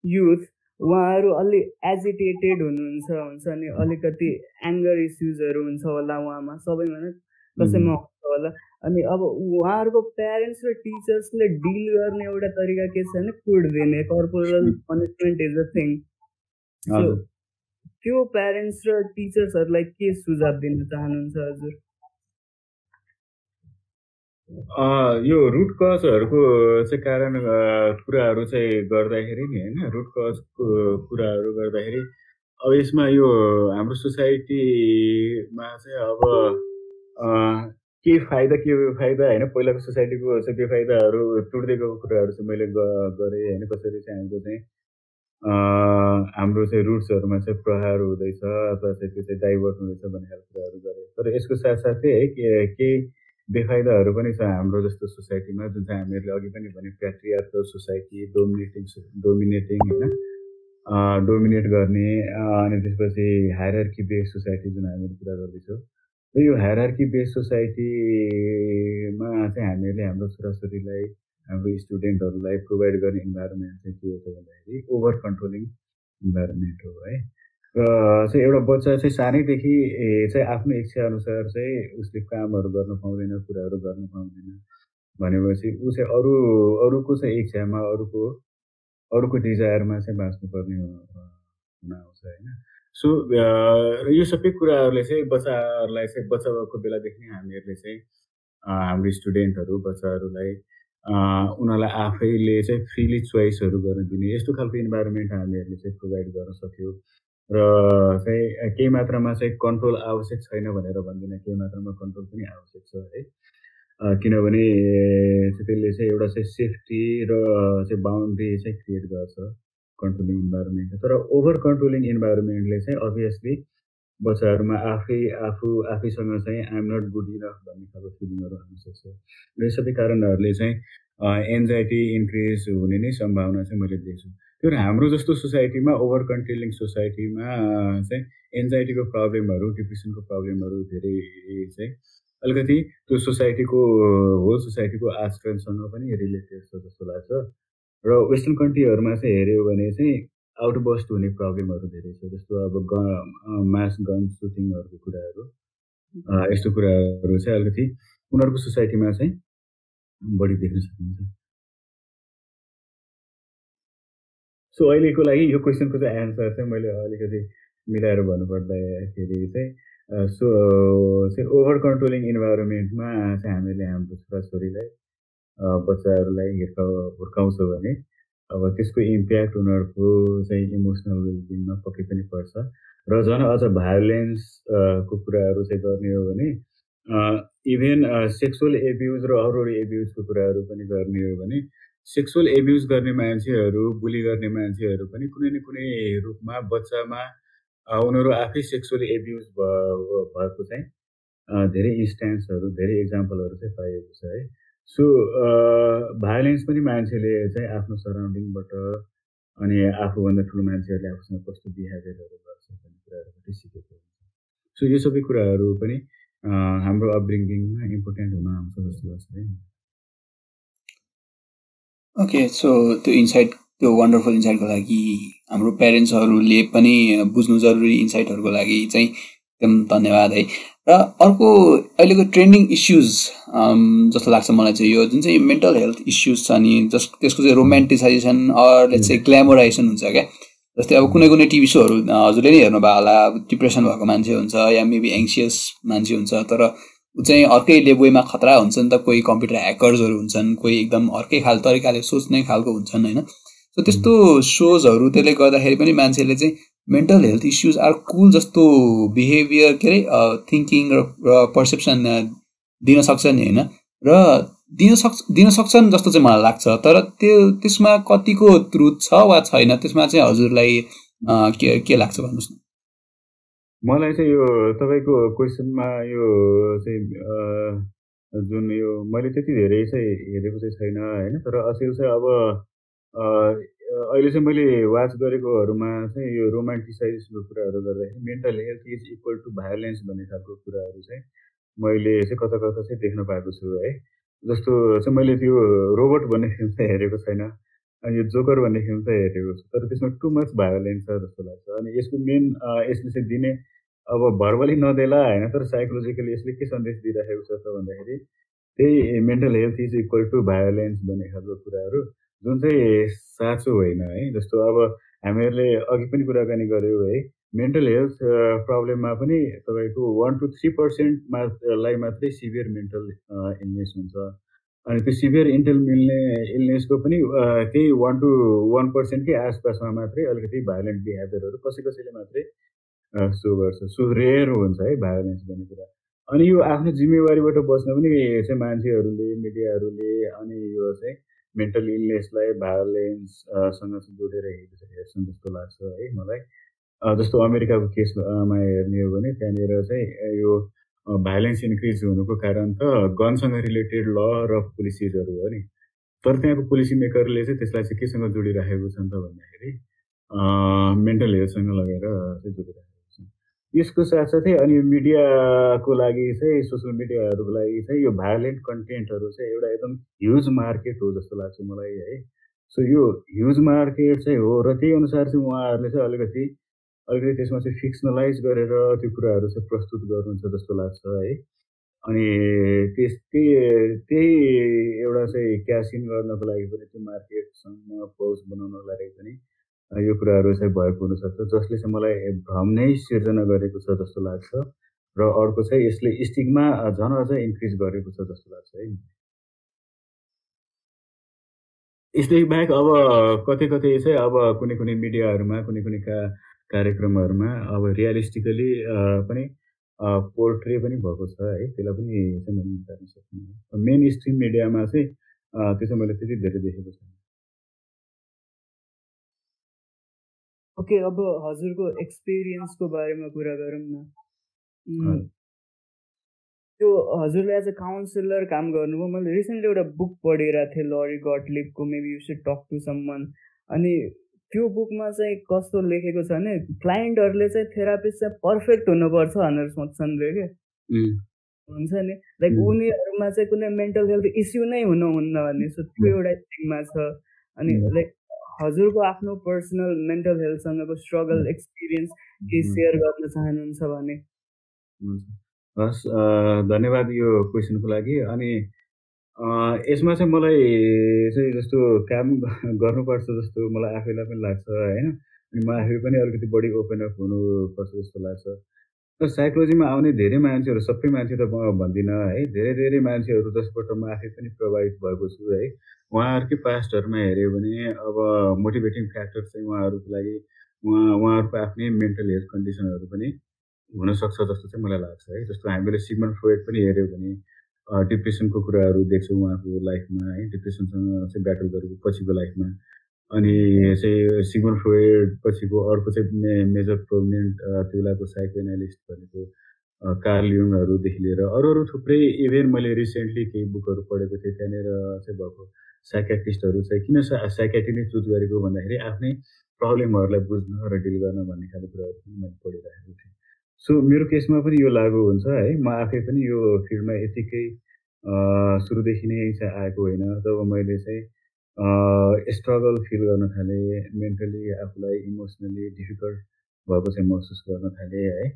युथ उहाँहरू अलि एजिटेटेड हुनुहुन्छ हुन्छ नि अलिकति एङ्गर इस्युजहरू हुन्छ होला उहाँमा सबैमा नै कसैमा हुन्छ होला। अनि अब उहाँहरूको प्यारेन्ट्स र टिचर्सले डिल गर्ने एउटा तरिका के छ भने कुड दिने corporal punishment is a thing त्यो प्यारेन्ट्स र टिचर्सहरूलाई के सुझाव दिन चाहनुहुन्छ हजुर? यो रुट कजहरूको चाहिँ कारण कुराहरू चाहिँ गर्दाखेरि नि होइन रुट कजको कुराहरू गर्दाखेरि अब यसमा यो हाम्रो सोसाइटीमा चाहिँ अब के फाइदा के फाइदा होइन? पहिलाको सोसाइटीको चाहिँ बेफाइदाहरू टुट्दै गएको कुराहरू चाहिँ मैले गरेँ होइन? कसरी चाहिँ हाम्रो चाहिँ हाम्रो चाहिँ रुट्सहरूमा चाहिँ प्रहार हुँदैछ अथवा चाहिँ त्यो चाहिँ डाइभर्ट हुँदैछ भन्ने खालको कुराहरू गरेँ। तर यसको साथसाथै है केही बेफाइदाहरू पनि छ हाम्रो जस्तो सोसाइटीमा जुन चाहिँ हामीहरूले अघि पनि भने प्याट्रियार्कल सोसाइटी डोमिनेटिङ डोमिनेटिङ होइन। डोमिनेट गर्ने अनि त्यसपछि हायरआर्की बेस सोसाइटी जुन हामीले कुरा गर्दैछौँ। र यो हायरआर्की बेस सोसाइटीमा चाहिँ हामीहरूले हाम्रो छोराछोरीलाई हाम्रो स्टुडेन्टहरूलाई प्रोभाइड गर्ने इन्भाइरोमेन्ट चाहिँ के हो त भन्दाखेरि ओभर कन्ट्रोलिङ इन्भाइरोमेन्ट हो है। र चाहिँ एउटा बच्चा चाहिँ सानैदेखि चाहिँ आफ्नो इच्छा अनुसार चाहिँ उसले कामहरू गर्न पाउँदैन कुराहरू गर्न पाउँदैन भनेपछि ऊ चाहिँ अरू अरूको चाहिँ इच्छामा अरूको अरूको डिजायरमा चाहिँ बाँच्नुपर्ने हुन आउँछ होइन? सो यो सबै कुराहरूले चाहिँ बच्चाहरूलाई चाहिँ बच्चा भएको बेलादेखि नै हामीहरूले चाहिँ हाम्रो स्टुडेन्टहरू बच्चाहरूलाई उनीहरूलाई आफैले चाहिँ फ्रिली चोइसहरू गर्न दिने यस्तो खालको इन्भाइरोमेन्ट हामीहरूले चाहिँ प्रोभाइड गर्न सक्यो। र चाहिँ केही मात्रामा चाहिँ कन्ट्रोल आवश्यक छैन भनेर भन्दिनँ। केही मात्रामा कन्ट्रोल पनि आवश्यक छ है। किनभने त्यसले चाहिँ एउटा चाहिँ सेफ्टी र चाहिँ बााउन्ड्री चाहिँ क्रिएट गर्छ कन्ट्रोलिङ इन्भाइरोमेन्ट तर ओभर कन्ट्रोलिङ इन्भाइरोमेन्टले चाहिँ अभियसली बच्चाहरूमा आफै आफू आफैसँग चाहिँ आइएम नट गुड इनफ भन्ने खालको फिलिङहरू आउन सक्छ। र यो सबै कारणहरूले चाहिँ एन्जाइटी इन्क्रिज हुने नै सम्भावना चाहिँ मैले देख्छु। त्यो हाम्रो जस्तो सोसाइटीमा ओभर कन्ट्रोलिङ सोसाइटीमा चाहिँ एन्जाइटीको प्रब्लमहरू डिप्रेसनको प्रब्लमहरू धेरै चाहिँ अलिकति त्यो सोसाइटीको होल सोसाइटीको आचरणसँग पनि रिलेटेड छ जस्तो लाग्छ। र वेस्टर्न कन्ट्रीहरूमा चाहिँ हेऱ्यो भने चाहिँ आउटबस्ट हुने प्रब्लमहरू धेरै छ जस्तो अब ग मास गन सुटिङहरूको कुराहरू। यस्तो कुराहरू चाहिँ अलिकति उनीहरूको सोसाइटीमा चाहिँ बढी देख्न सकिन्छ। सो अहिलेको लागि यो क्वेसनको चाहिँ एन्सर चाहिँ मैले अलिकति मिलाएर भन्नुपर्दाखेरि चाहिँ सो चाहिँ ओभर कन्ट्रोलिङ इन्भाइरोमेन्टमा चाहिँ हामीले हाम्रो छोराछोरीलाई बच्चाहरूलाई हिर्का हुर्काउँछौँ भने अब त्यसको इम्प्याक्ट उनीहरूको चाहिँ इमोसनल वेलबिङमा पक्कै पनि पर्छ। र झन् अझ भायोलेन्सको कुराहरू चाहिँ गर्ने हो भने इभेन सेक्सुअल एब्युज र अरू अरू एब्युजको कुराहरू पनि गर्ने हो भने सेक्सुअल एब्युज गर्ने मान्छेहरू बुली गर्ने मान्छेहरू पनि कुनै न कुनै रूपमा बच्चामा उनीहरू आफै सेक्सुअली एब्युज भएको चाहिँ धेरै इन्स्ट्यान्सहरू धेरै इक्जाम्पलहरू चाहिँ पाइएको छ है। सो भायोलेन्स पनि मान्छेले चाहिँ आफ्नो सराउन्डिङबाट अनि आफूभन्दा ठुलो मान्छेहरूले आफूसँग कस्तो बिहेभियरहरू गर्छ भन्ने कुराहरूबाट सिकेको हुन्छ। सो यो सबै कुराहरू पनि हाम्रो अपब्रिङ्गिङमा इम्पोर्टेन्ट हुन आउँछ जस्तो लाग्छ है। ओके सो त्यो इन्साइट त्यो वन्डरफुल इन्साइटको लागि हाम्रो प्यारेन्ट्सहरूले पनि बुझ्नु जरुरी इन्साइटहरूको लागि चाहिँ एकदम धन्यवाद है। र अर्को अहिलेको ट्रेन्डिङ इस्युज जस्तो लाग्छ मलाई चाहिँ यो जुन चाहिँ मेन्टल हेल्थ इस्युज छ नि जस त्यसको चाहिँ रोमान्टिसाइजेसन अर चाहिँ ग्ल्यामोराइजेसन हुन्छ क्या। जस्तै अब कुनै कुनै टिभी सोहरू हजुरले नै हेर्नुभयो होला डिप्रेसन भएको मान्छे हुन्छ या मेबी एङ्सियस मान्छे हुन्छ तर चाहिँ अर्कै लेबवेमा खतरा हुन्छ नि त कोही कम्प्युटर ह्याकर्सहरू हुन्छन् कोही एकदम अर्कै खाल तरिकाले सोच्ने खालको हुन्छन् होइन? सो त्यस्तो सोजहरू त्यसले गर्दाखेरि पनि मान्छेले चाहिँ mental health issues are cool जस्तो बिहेभियर के अरे थिङ्किङ र पर्सेप्सन दिन सक्छ नि होइन? र दिन सक्छ दिन सक्छन् जस्तो चाहिँ मलाई लाग्छ तर त्यो त्यसमा कतिको ट्रुथ छ वा छैन त्यसमा चाहिँ हजुरलाई के के लाग्छ भन्नुहोस् न? मलाई चाहिँ यो तपाईँको क्वेसनमा यो चाहिँ जुन यो मैले त्यति धेरै चाहिँ हेरेको चाहिँ छैन होइन? तर अचेल चाहिँ अब अहिले चाहिँ मैले वाच गरेकोहरूमा चाहिँ यो रोमान्टिसाइजको कुराहरू गर्दाखेरि mental health is equal to violence भन्ने खालको कुराहरू चाहिँ मैले चाहिँ कता कता चाहिँ देख्न पाएको छु है? जस्तो चाहिँ मैले त्यो रोबोट भन्ने फिल्म चाहिँ हेरेको छैन। यो जोकर भन्ने फिल्म चाहिँ हेरेको छु। तर त्यसमा टु मच भायोलेन्स छ जस्तो लाग्छ। अनि यसको मेन यसले चाहिँ दिने अब भर्बली नदेला होइन तर साइकोलोजिकली यसले के सन्देश दिइराखेको छ त भन्दाखेरि त्यही mental health is equal to violence भन्ने खालको कुराहरू जुन चाहिँ साँचो होइन है। जस्तो अब हामीहरूले अघि पनि कुराकानी गऱ्यौँ है मेन्टल हेल्थ प्रब्लममा पनि तपाईँको वान टु थ्री पर्सेन्टमा लाई मात्रै सिभियर मेन्टल इलनेस हुन्छ। अनि त्यो सिभियर इन्टेल मिल्ने इलनेसको पनि त्यही वान टू वान पर्सेन्टकै आसपासमा मात्रै अलिकति भायोलेन्ट बिहेभियरहरू कसै कसैले मात्रै सो गर्छ। सो रेयर हुन्छ है भायोलेन्स भन्ने कुरा। अनि यो आफ्नो जिम्मेवारीबाट बस्न पनि चाहिँ मान्छेहरूले मिडियाहरूले अनि यो चाहिँ मेन्टल इलनेसलाई भायोलेन्ससँग जोडेर हेर्छन् जस्तो लाग्छ है मलाई। जस्तो अमेरिकाको केसमा हेर्ने हो भने त्यहाँनिर चाहिँ यो भाइलेन्स इन्क्रिज हुनुको कारण त गनसँग रिलेटेड ल र पोलिसिजहरू हो नि। तर त्यहाँको पोलिसी मेकरले चाहिँ त्यसलाई चाहिँ केसँग जोडिराखेको छन् त भन्दाखेरि मेन्टल हेल्थसँग लगेर चाहिँ जोडिराखेको छन्। यसको साथसाथै अनि मिडियाको लागि चाहिँ सोसियल मिडियाहरूको लागि चाहिँ यो भायोलेन्ट कन्टेन्टहरू चाहिँ एउटा एकदम ह्युज मार्केट हो जस्तो लाग्छ मलाई है। सो यो ह्युज मार्केट चाहिँ हो र त्यही अनुसार चाहिँ उहाँहरूले चाहिँ अलिकति अलिकति त्यसमा चाहिँ फिक्सनलाइज गरेर त्यो कुराहरू चाहिँ प्रस्तुत गर्नुहुन्छ जस्तो लाग्छ है। अनि त्यस त्यही त्यही एउटा चाहिँ क्यास इन गर्नको लागि पनि त्यो मार्केटसँग पहुँच बनाउनको लागि पनि यो कुराहरू चाहिँ भएको हुनसक्छ जसले चाहिँ मलाई भ्रम नै सिर्जना गरेको छ जस्तो लाग्छ। र अर्को चाहिँ यसले स्टिकमा झन अझ इन्क्रिज गरेको छ जस्तो लाग्छ है। यसले बाहेक अब कतै कतै चाहिँ अब कुनै कुनै मिडियाहरूमा कुनै कुनै का कार्यक्रमहरूमा अब रियलिस्टिकली पनि पोर्ट्रे पनि भएको छ है। त्यसलाई पनि मैले निकाल्न सक्दिनँ मेन स्ट्रिम मिडियामा चाहिँ त्यो चाहिँ मैले त्यति धेरै देखेको छैन। ओके अब हजुरको एक्सपिरियन्सको बारेमा कुरा गरौँ न। त्यो हजुरले एज अ काउन्सिलर काम गर्नुभयो। मैले रिसेन्टली एउटा बुक पढिरहेको थिएँ Lori गटलिपको maybe you should talk to someone अनि त्यो बुकमा चाहिँ कस्तो लेखेको छ भने क्लाइन्टहरूले चाहिँ थेरापिस्ट चाहिँ पर्फेक्ट हुनुपर्छ भनेर सोध्छन् रे क्या हुन्छ नि? लाइक उनीहरूमा चाहिँ कुनै मेन्टल हेल्थ इस्यु नै हुनुहुन्न भन्ने सो त्यो एउटा स्टिगमा छ। अनि लाइक हजुरको आफ्नो पर्सनल मेन्टल हेल्थसँगको स्ट्रगल एक्सपिरियन्स केही सेयर गर्न चाहनुहुन्छ भने? हस् धन्यवाद यो क्वेसनको लागि। अनि यसमा चाहिँ मलाई चाहिँ जस्तो काम गर्नुपर्छ जस्तो मलाई आफैलाई पनि लाग्छ होइन? अनि म आफै पनि अलिकति बढी ओपन अप हुनुपर्छ जस्तो लाग्छ। र साइकोलोजीमा आउने धेरै मान्छेहरू सबै मान्छे त म भन्दिनँ है? धेरै धेरै मान्छेहरू जसबाट म आफै पनि प्रभावित भएको छु है? उहाँहरूकै पास्टहरूमा हेऱ्यो भने अब मोटिभेटिङ फ्याक्टर चाहिँ उहाँहरूको लागि उहाँ उहाँहरूको आफ्नै मेन्टल हेल्थ कन्डिसनहरू पनि हुनसक्छ जस्तो चाहिँ मलाई लाग्छ है? जस्तो हामीले सिगमन फ्रोइड पनि हेऱ्यौँ भने डिप्रेसनको कुराहरू देख्छौँ उहाँको लाइफमा है डिप्रेसनसँग चाहिँ ब्याटल गरेको पछिको लाइफमा। अनि चाहिँ सिग्मन फ्रोइड पछिको अर्को चाहिँ मेजर प्रोमिनेन्ट त्यो बेलाको साइको एनालिस्ट भनेको कार्ल युङहरूदेखि लिएर अरू अरू थुप्रै इभेन मैले रिसेन्टली केही बुकहरू पढेको थिएँ त्यहाँनिर चाहिँ भएको साइकेट्रिस्टहरू चाहिँ किन साइकेट्री नै चुज गरेको भन्दाखेरि आफ्नै प्रब्लमहरूलाई बुझ्न र डिल गर्न भन्ने खालको कुराहरू पनि मैले पढिरहेको थिएँ। सो मेरो केसमा पनि यो लागु हुन्छ है। म आफै पनि यो फिल्डमा यतिकै सुरुदेखि नै चाहिँ आएको होइन। जब मैले चाहिँ स्ट्रगल फिल गर्न थालेँ मेन्टली आफूलाई इमोसनली डिफिकल्ट भएको चाहिँ महसुस गर्न थालेँ है।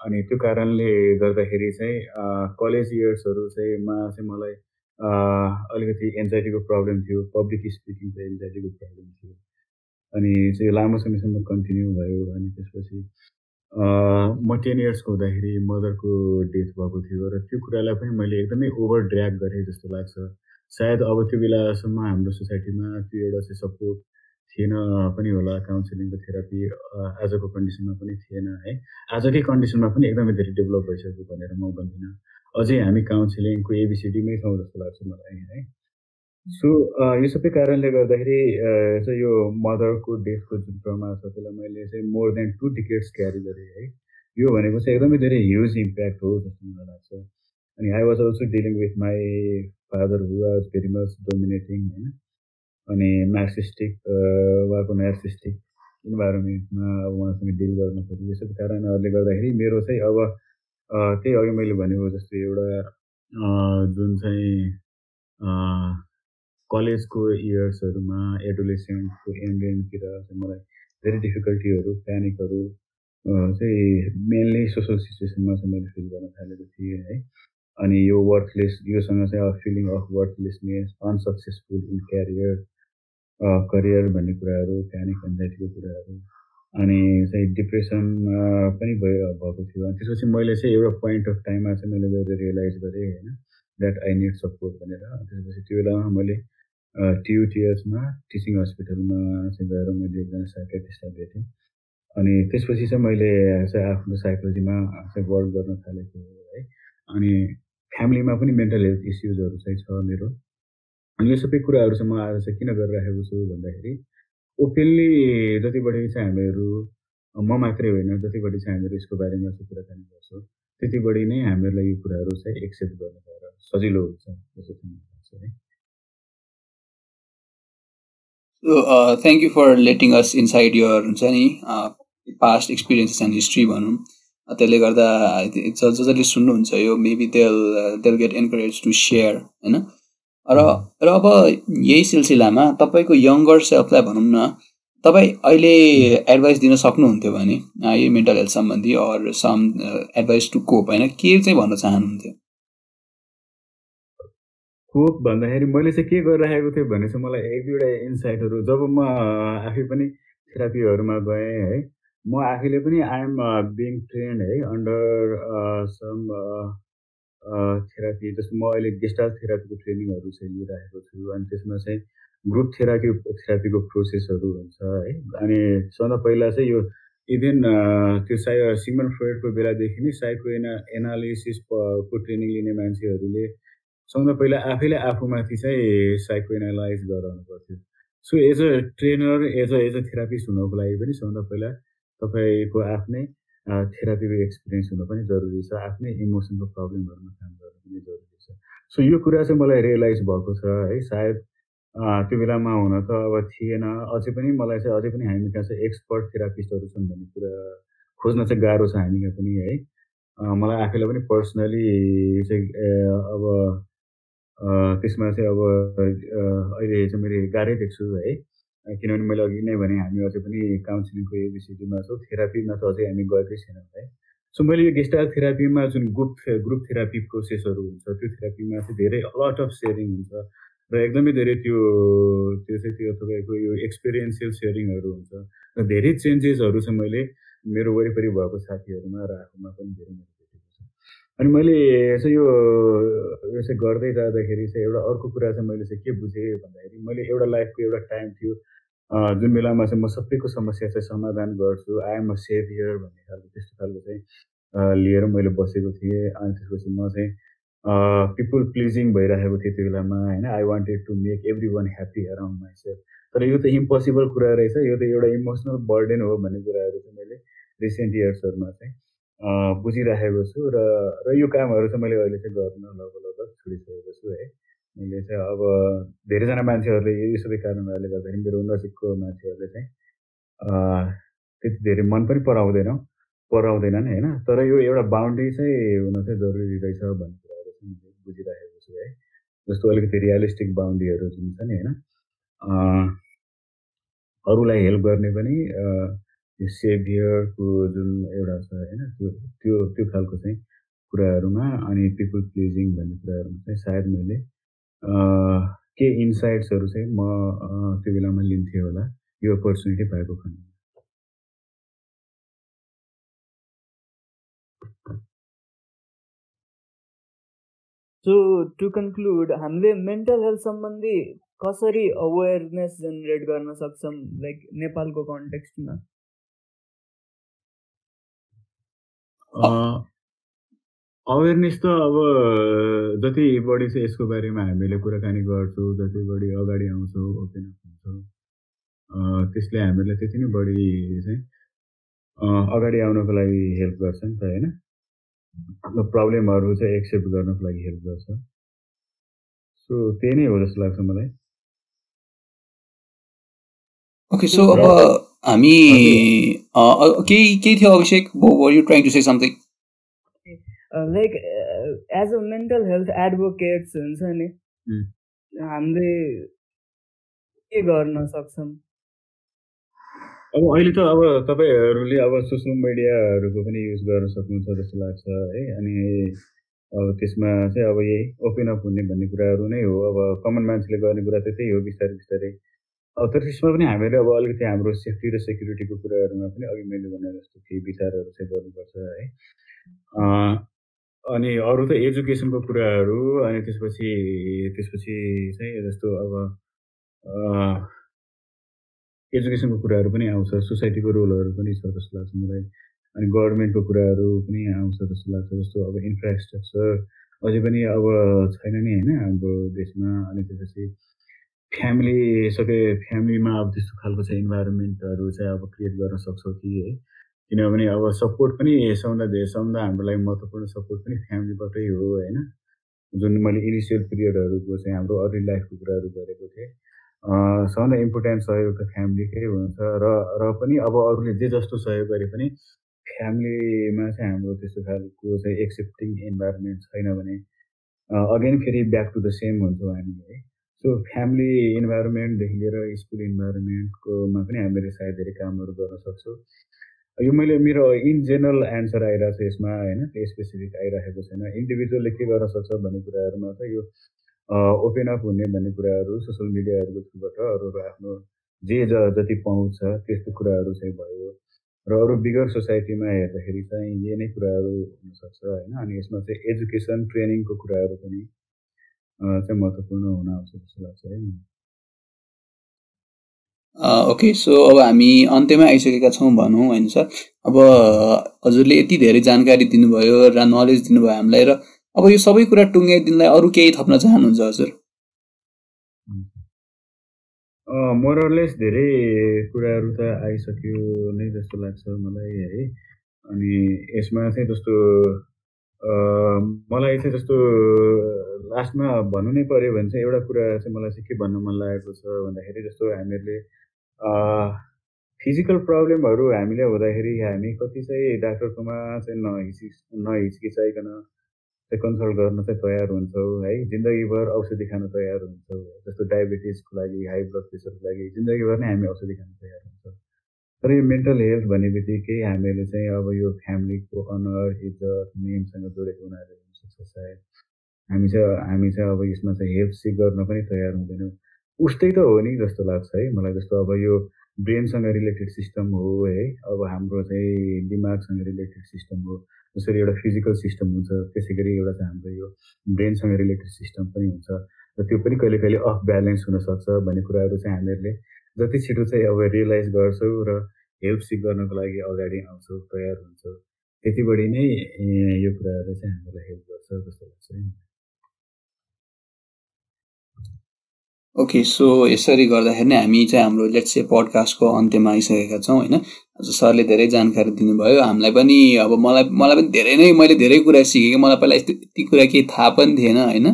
अनि त्यो कारणले गर्दाखेरि चाहिँ कलेज इयर्सहरू चाहिँ मा चाहिँ मलाई अलिकति एन्जाइटीको प्रब्लम थियो। पब्लिक स्पिकिङको एन्जाइटीको प्रब्लम थियो। अनि चाहिँ लामो समयसम्म कन्टिन्यू भयो। अनि त्यसपछि म टेन इयर्सको हुँदाखेरि मदरको डेथ भएको थियो र त्यो कुरालाई पनि मैले एकदमै ओभर ड्र्याग गरेँ जस्तो लाग्छ। सायद अब त्यो बेलासम्म हाम्रो सोसाइटीमा त्यो एउटा चाहिँ सपोर्ट थिएन पनि होला काउन्सिलिङको थेरापी आजको कन्डिसनमा पनि थिएन है। आजकै कन्डिसनमा पनि एकदमै धेरै डेभलप भइसक्यो भनेर म भन्दिनँ। अझै हामी काउन्सिलिङको एबिसिडीमै छौँ जस्तो लाग्छ मलाई है। सो यो सबै कारणले गर्दाखेरि चाहिँ यो मदरको डेथको जुन ट्रमा छ त्यसलाई मैले चाहिँ more than two tickets carry गरेँ है। यो भनेको चाहिँ एकदमै धेरै ह्युज इम्प्याक्ट हो जस्तो मलाई लाग्छ। अनि I was also dealing with my father who was very much dominating होइन। अनि नार्सिस्टिक उहाँको नार्सिस्टिक इन्भाइरोमेन्टमा उहाँसँग डिल गर्नु पऱ्यो यो सबै कारणहरूले गर्दाखेरि मेरो चाहिँ अब त्यही अघि मैले भनेको जस्तो एउटा जुन चाहिँ कलेजको इयर्सहरूमा एडोलेसेन्टको एन्डेन्डतिर चाहिँ मलाई धेरै डिफिकल्टीहरू प्यानिकहरू चाहिँ मेनली सोसल सिचुएसनमा चाहिँ मैले फिल गर्न थालेको थिएँ है। अनि यो वर्थलेस योसँग चाहिँ अब feeling of worthlessness unsuccessful in career career भन्ने कुराहरू प्यानिक एन्जाइटीको कुराहरू अनि चाहिँ डिप्रेसन पनि भयो भएको थियो। अनि त्यसपछि मैले चाहिँ एउटा पोइन्ट अफ टाइममा चाहिँ मैले गएर रियलाइज गरेँ होइन द्याट आई निड सपोर्ट भनेर। त्यसपछि त्यो बेलामा मैले टियुटिएसमा टिचिङ हस्पिटलमा चाहिँ गएर मैले एकजना साइकेटिस्टलाई भेटेँ। अनि त्यसपछि चाहिँ मैले चाहिँ आफ्नो साइकोलोजीमा चाहिँ वर्क गर्न थालेको है अनि फ्यामिलीमा पनि मेन्टल हेल्थ इस्युजहरू चाहिँ छ मेरो। अनि यो सबै कुराहरू चाहिँ म आज चाहिँ किन गरिराखेको छु भन्दाखेरि ओपेनली जति बढी चाहिँ हामीहरू म मात्रै होइन जति बढी चाहिँ हामीहरू यसको बारेमा चाहिँ कुराकानी गर्छौँ त्यति बढी नै हामीहरूलाई यो कुराहरू चाहिँ एक्सेप्ट गर्न गएर सजिलो हुन्छ जस्तो चाहिँ मलाई लाग्छ है। So, thank you for letting us inside your हुन्छ नि पास्ट एक्सपिरियन्सेस एन्ड हिस्ट्री भनौँ त्यसले गर्दा ज जसले सुन्नुहुन्छ यो मेबी देल देल गेट एन्करेज टु सेयर होइन? र र अब यही सिलसिलामा तपाईँको यङ्गर सेल्फलाई भनौँ न तपाईँ अहिले एडभाइस दिन सक्नुहुन्थ्यो भने यो मेन्टल हेल्थ सम्बन्धी or some advice to cope होइन? के चाहिँ भन्न चाहनुहुन्थ्यो? कोप भन्दाखेरि मैले चाहिँ के गरिरहेको थिएँ भने चाहिँ मलाई एक दुईवटा इन्साइटहरू जब म आफै पनि थेरापीहरूमा गएँ है म आफैले पनि आइएम बिङ ट्रेन्ड है अन्डर सम थेरापी जस्तो म अहिले गेस्टाल थेरापीको ट्रेनिङहरू चाहिँ लिइरहेको छु अनि त्यसमा चाहिँ ग्रुप थेरापी थेरापीको प्रोसेसहरू हुन्छ है अनि सबभन्दा पहिला चाहिँ यो इभेन त्यो साइ सिमन फ्रोइडको बेलादेखि नै साइको एना एनालिसिसको ट्रेनिङ लिने मान्छेहरूले सबभन्दा पहिला आफैले आफूमाथि चाहिँ साइको एनालाइज गराउनु पर्थ्यो। So as a trainer as a as a therapist हुनको लागि पनि सबभन्दा पहिला तपाईँको आफ्नै थेरापीको एक्सपिरियन्स हुनु पनि जरुरी छ। आफ्नै इमोसनको प्रब्लमहरूमा काम गर्नु पनि जरुरी छ। सो यो कुरा चाहिँ मलाई रियलाइज भएको छ है। सायद त्यो बेलामा हुन त अब थिएन। अझै पनि मलाई चाहिँ अझै पनि हामी कहाँ चाहिँ एक्सपर्ट थेरापिस्टहरू छन् भन्ने कुरा खोज्न चाहिँ गाह्रो छ हामी कहाँ पनि है। मलाई आफैलाई पनि पर्सनली चाहिँ अब त्यसमा चाहिँ अब अहिले चाहिँ मैले गाह्रै देख्छु है। किनभने मैले अघि नै भने हामी अझै पनि काउन्सिलिङको एबिसिडीमा छौँ थेरापीमा त अझै हामी गएकै छैनौँ है। सो मैले यो गेस्टाल थेरापीमा जुन ग्रुप ग्रुप थेरापी प्रोसेसहरू हुन्छ त्यो थेरापीमा चाहिँ धेरै अलट अफ सेयरिङ हुन्छ। र एकदमै धेरै त्यो त्यो चाहिँ त्यो तपाईँको यो एक्सपिरियन्सियल सेयरिङहरू हुन्छ। र धेरै चेन्जेसहरू चाहिँ मैले मेरो वरिपरि भएको साथीहरूमा र आफूमा पनि धेरै अनि मैले चाहिँ यो यो चाहिँ गर्दै जाँदाखेरि चाहिँ एउटा अर्को कुरा चाहिँ मैले चाहिँ के बुझेँ भन्दाखेरि मैले एउटा लाइफको एउटा टाइम थियो। जुन बेलामा चाहिँ म सबैको समस्या चाहिँ समाधान गर्छु आइएम अ सेभियर भन्ने खालको त्यस्तो खालको चाहिँ लिएर मैले बसेको थिएँ। अनि त्यसपछि म चाहिँ पिपुल प्लिजिङ भइरहेको थिएँ त्यो बेलामा होइन? I wanted to make everyone happy around myself तर यो त इम्पोसिबल कुरा रहेछ। यो त एउटा इमोसनल बर्डन हो भन्ने कुराहरू चाहिँ मैले रिसेन्ट इयर्सहरूमा चाहिँ बुझिराखेको छु र र यो कामहरू चाहिँ मैले अहिले चाहिँ गर्न लगभग लगभग छोडिसकेको छु है। मैले चाहिँ अब धेरैजना मान्छेहरूले यो सबै कारणहरूले गर्दाखेरि मेरो नजिकको मान्छेहरूले चाहिँ त्यति धेरै मन पनि पराउँदैन पराउँदैनन् होइन। तर यो एउटा बााउन्ड्री चाहिँ हुन चाहिँ जरुरी रहेछ भन्ने कुराहरू चाहिँ मैले बुझिराखेको छु है। जस्तो अलिकति रियलिस्टिक बााउन्ड्रीहरू जुन छ नि होइन। अरूलाई हेल्प गर्ने पनि त्यो सेभियरको जुन एउटा छ होइन त्यो त्यो त्यो खालको चाहिँ कुराहरूमा अनि पिपुल प्लिजिङ भन्ने कुराहरूमा चाहिँ सायद मैले के इन्साइट्सहरू चाहिँ म त्यो बेलामा लिन्थेँ होला यो अपर्च्युनिटी पाएको खण्डमा सो टु कन्क्लुड हामीले मेन्टल हेल्थ सम्बन्धी कसरी अवेरनेस जेनेरेट गर्न सक्छौँ लाइक नेपालको कन्टेक्स्टमा अवेरनेस त अब जति बढी चाहिँ यसको बारेमा हामीले कुराकानी गर्छौँ जति बढी अगाडि आउँछौँ ओपन अप हुन्छौँ त्यसले हामीलाई त्यति नै बढी चाहिँ अगाडि आउनको लागि हेल्प गर्छ नि त होइन? प्रब्लमहरू चाहिँ एक्सेप्ट गर्नको लागि हेल्प गर्छ। सो त्यही नै हो जस्तो लाग्छ मलाई। ओके सो अब हामी केही केही थियो Abhishek you trying to say something like as a mental health advocates हुन्छ नि हामीले के गर्न सक्छौँ अब अहिले त अब तपाईँहरूले अब सोसियल मिडियाहरूको पनि युज गर्न सक्नुहुन्छ जस्तो लाग्छ है? अनि अब त्यसमा चाहिँ अब यही ओपन अप हुने भन्ने कुराहरू नै हो। अब कमन मान्छेले गर्ने कुरा त त्यही हो बिस्तारै बिस्तारै। तर त्यसमा पनि हामीले अब अलिकति हाम्रो सेफ्टी र सेक्युरिटीको कुराहरूमा पनि अघि मैले भने जस्तो केही विचारहरू चाहिँ गर्नुपर्छ है। अनि अरू त एजुकेसनको कुराहरू अनि त्यसपछि त्यसपछि चाहिँ जस्तो अब एजुकेसनको कुराहरू पनि आउँछ सोसाइटीको रोलहरू पनि छ जस्तो लाग्छ मलाई। अनि गभर्मेन्टको कुराहरू पनि आउँछ जस्तो लाग्छ जस्तो अब इन्फ्रास्ट्रक्चर अझै पनि अब छैन नि होइन हाम्रो देशमा। अनि त्यसपछि फ्यामिली सके फ्यामिलीमा अब त्यस्तो खालको चाहिँ इन्भाइरोमेन्टहरू चाहिँ अब क्रिएट गर्न सक्छौँ कि है? किनभने अब सपोर्ट पनि सबभन्दा धेरै सबभन्दा हाम्रो लागि महत्त्वपूर्ण सपोर्ट पनि फ्यामिलीबाटै हो होइन? जुन मैले इनिसियल पिरियडहरूको चाहिँ हाम्रो अर्ली लाइफको कुराहरू गरेको थिएँ। सबभन्दा इम्पोर्टेन्ट सहयोग त फ्यामिलीकै हुन्छ र र पनि अब अरूले जे जस्तो सहयोग गरे पनि फ्यामिलीमा चाहिँ हाम्रो त्यस्तो खालको चाहिँ एक्सेप्टिङ इन्भाइरोमेन्ट छैन भने अगेन फेरि ब्याक टु द सेम हुन्छौँ हामी है? सो फ्यामिली इन्भाइरोमेन्टदेखि लिएर स्कुल इन्भाइरोमेन्टकोमा पनि हामीले सायद धेरै कामहरू गर्न सक्छौँ। यो मैले मेरो इन जेनरल एन्सर आइरहेको छ यसमा होइन? स्पेसिफिक आइरहेको छैन। इन्डिभिजुअलले के गर्न सक्छ भन्ने कुराहरूमा चाहिँ यो ओपन अप हुने भन्ने कुराहरू सोसियल मिडियाहरूको थ्रुबाट अरू आफ्नो जे ज जति पहुँच छ त्यस्तो कुराहरू चाहिँ भयो। र अरू बिगर सोसाइटीमा हेर्दाखेरि चाहिँ यही नै कुराहरू हुनसक्छ होइन? अनि यसमा चाहिँ एजुकेसन ट्रेनिङको कुराहरू पनि चाहिँ महत्त्वपूर्ण हुन आउँछ जस्तो लाग्छ है ओके सो अब हामी अन्त्यमा आइसकेका छौँ भनौँ होइन सर अब हजुरले यति धेरै जानकारी दिनुभयो र नलेज दिनुभयो हामीलाई र अब यो सबै कुरा टुङ्गाइदिनलाई अरू केही थप्न चाहनुहुन्छ हजुर मोरलेस धेरै कुराहरू त आइसक्यो नै जस्तो लाग्छ मलाई है अनि यसमा चाहिँ जस्तो मलाई चाहिँ जस्तो लास्टमा भन्नु नै पऱ्यो भने चाहिँ एउटा कुरा चाहिँ मलाई चाहिँ के भन्नु मन लागेको छ भन्दाखेरि जस्तो हामीहरूले फिजिकल प्रब्लमहरू हामीले हुँदाखेरि हामी कति चाहिँ डाक्टरकोमा चाहिँ नहिचि नहिचकिचाइकन चाहिँ कन्सल्ट गर्न चाहिँ तयार हुन्छौँ है। जिन्दगीभर औषधि खान तयार हुन्छौँ जस्तो डायबिटिजको लागि हाई ब्लड प्रेसरको लागि जिन्दगीभर नै हामी औषधि खान तयार हुन्छौँ। तर यो मेन्टल हेल्थ भन्ने बित्तिकै हामीले चाहिँ अब यो फ्यामिलीको अनर इज्जत नेमसँग जोडेको हुनाले हुनसक्छ सायद हामी चाहिँ हामी चाहिँ अब यसमा चाहिँ हेल्प सिक गर्न पनि तयार हुँदैनौँ। उस्तै त हो नि जस्तो लाग्छ है। मलाई जस्तो अब यो ब्रेनसँग रिलेटेड सिस्टम हो है। अब हाम्रो चाहिँ दिमागसँग रिलेटेड सिस्टम हो। जसरी एउटा फिजिकल सिस्टम हुन्छ त्यसै गरी एउटा चाहिँ हाम्रो यो ब्रेनसँग रिलेटेड सिस्टम पनि हुन्छ। र त्यो पनि कहिले कहिले अफ ब्यालेन्स हुनसक्छ भन्ने कुराहरू चाहिँ हामीहरूले जति छिटो चाहिँ अब रियलाइज गर्छौँ र हेल्प सिक गर्नको लागि अगाडि आउँछौँ तयार हुन्छौँ त्यति बढी नै यो कुराहरूले चाहिँ हामीलाई हेल्प गर्छ जस्तो लाग्छ है। ओके सो यसरी गर्दाखेरि नै हामी चाहिँ हाम्रो लेट्स से पडकास्टको अन्त्यमा आइसकेका छौँ होइन? सरले धेरै जानकारी दिनुभयो हामीलाई पनि अब मलाई मलाई पनि धेरै नै मैले धेरै कुरा सिकेँ कि मलाई पहिला यस्तो यति कुरा केही थाहा पनि थिएन होइन?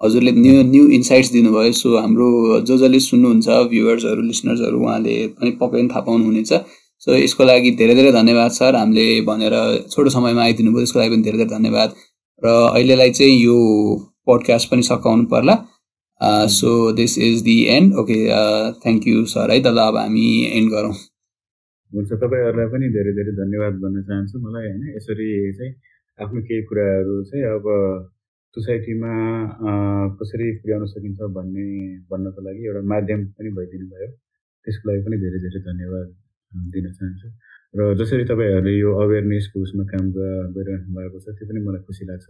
हजुरले न्यु न्यू इन्साइट्स दिनुभयो सो हाम्रो जो जसले सुन्नुहुन्छ भ्युवर्सहरू लिसनर्सहरू उहाँले पनि पक्कै पनि थाहा पाउनुहुनेछ। सो यसको लागि धेरै धेरै धन्यवाद सर। हामीले भनेर छोटो समयमा आइदिनु भयो त्यसको लागि पनि धेरै धेरै धन्यवाद। र अहिलेलाई चाहिँ यो पोडकास्ट पनि सघाउनु पर्ला। So this is the end okay thank you sir. है त ल अब हामी एन्ड गरौँ। हुन्छ तपाईँहरूलाई पनि धेरै धेरै धन्यवाद भन्न चाहन्छु। मलाई होइन यसरी चाहिँ आफ्नो केही कुराहरू चाहिँ अब सोसाइटीमा कसरी पुर्याउन सकिन्छ भन्ने भन्नको लागि एउटा माध्यम पनि भइदिनु भयो। त्यसको लागि पनि धेरै धेरै धन्यवाद दिन चाहन्छु। र जसरी तपाईँहरूले यो अवेरनेसको उसमा काम गरिरहनु भएको छ त्यो पनि मलाई खुसी लाग्छ।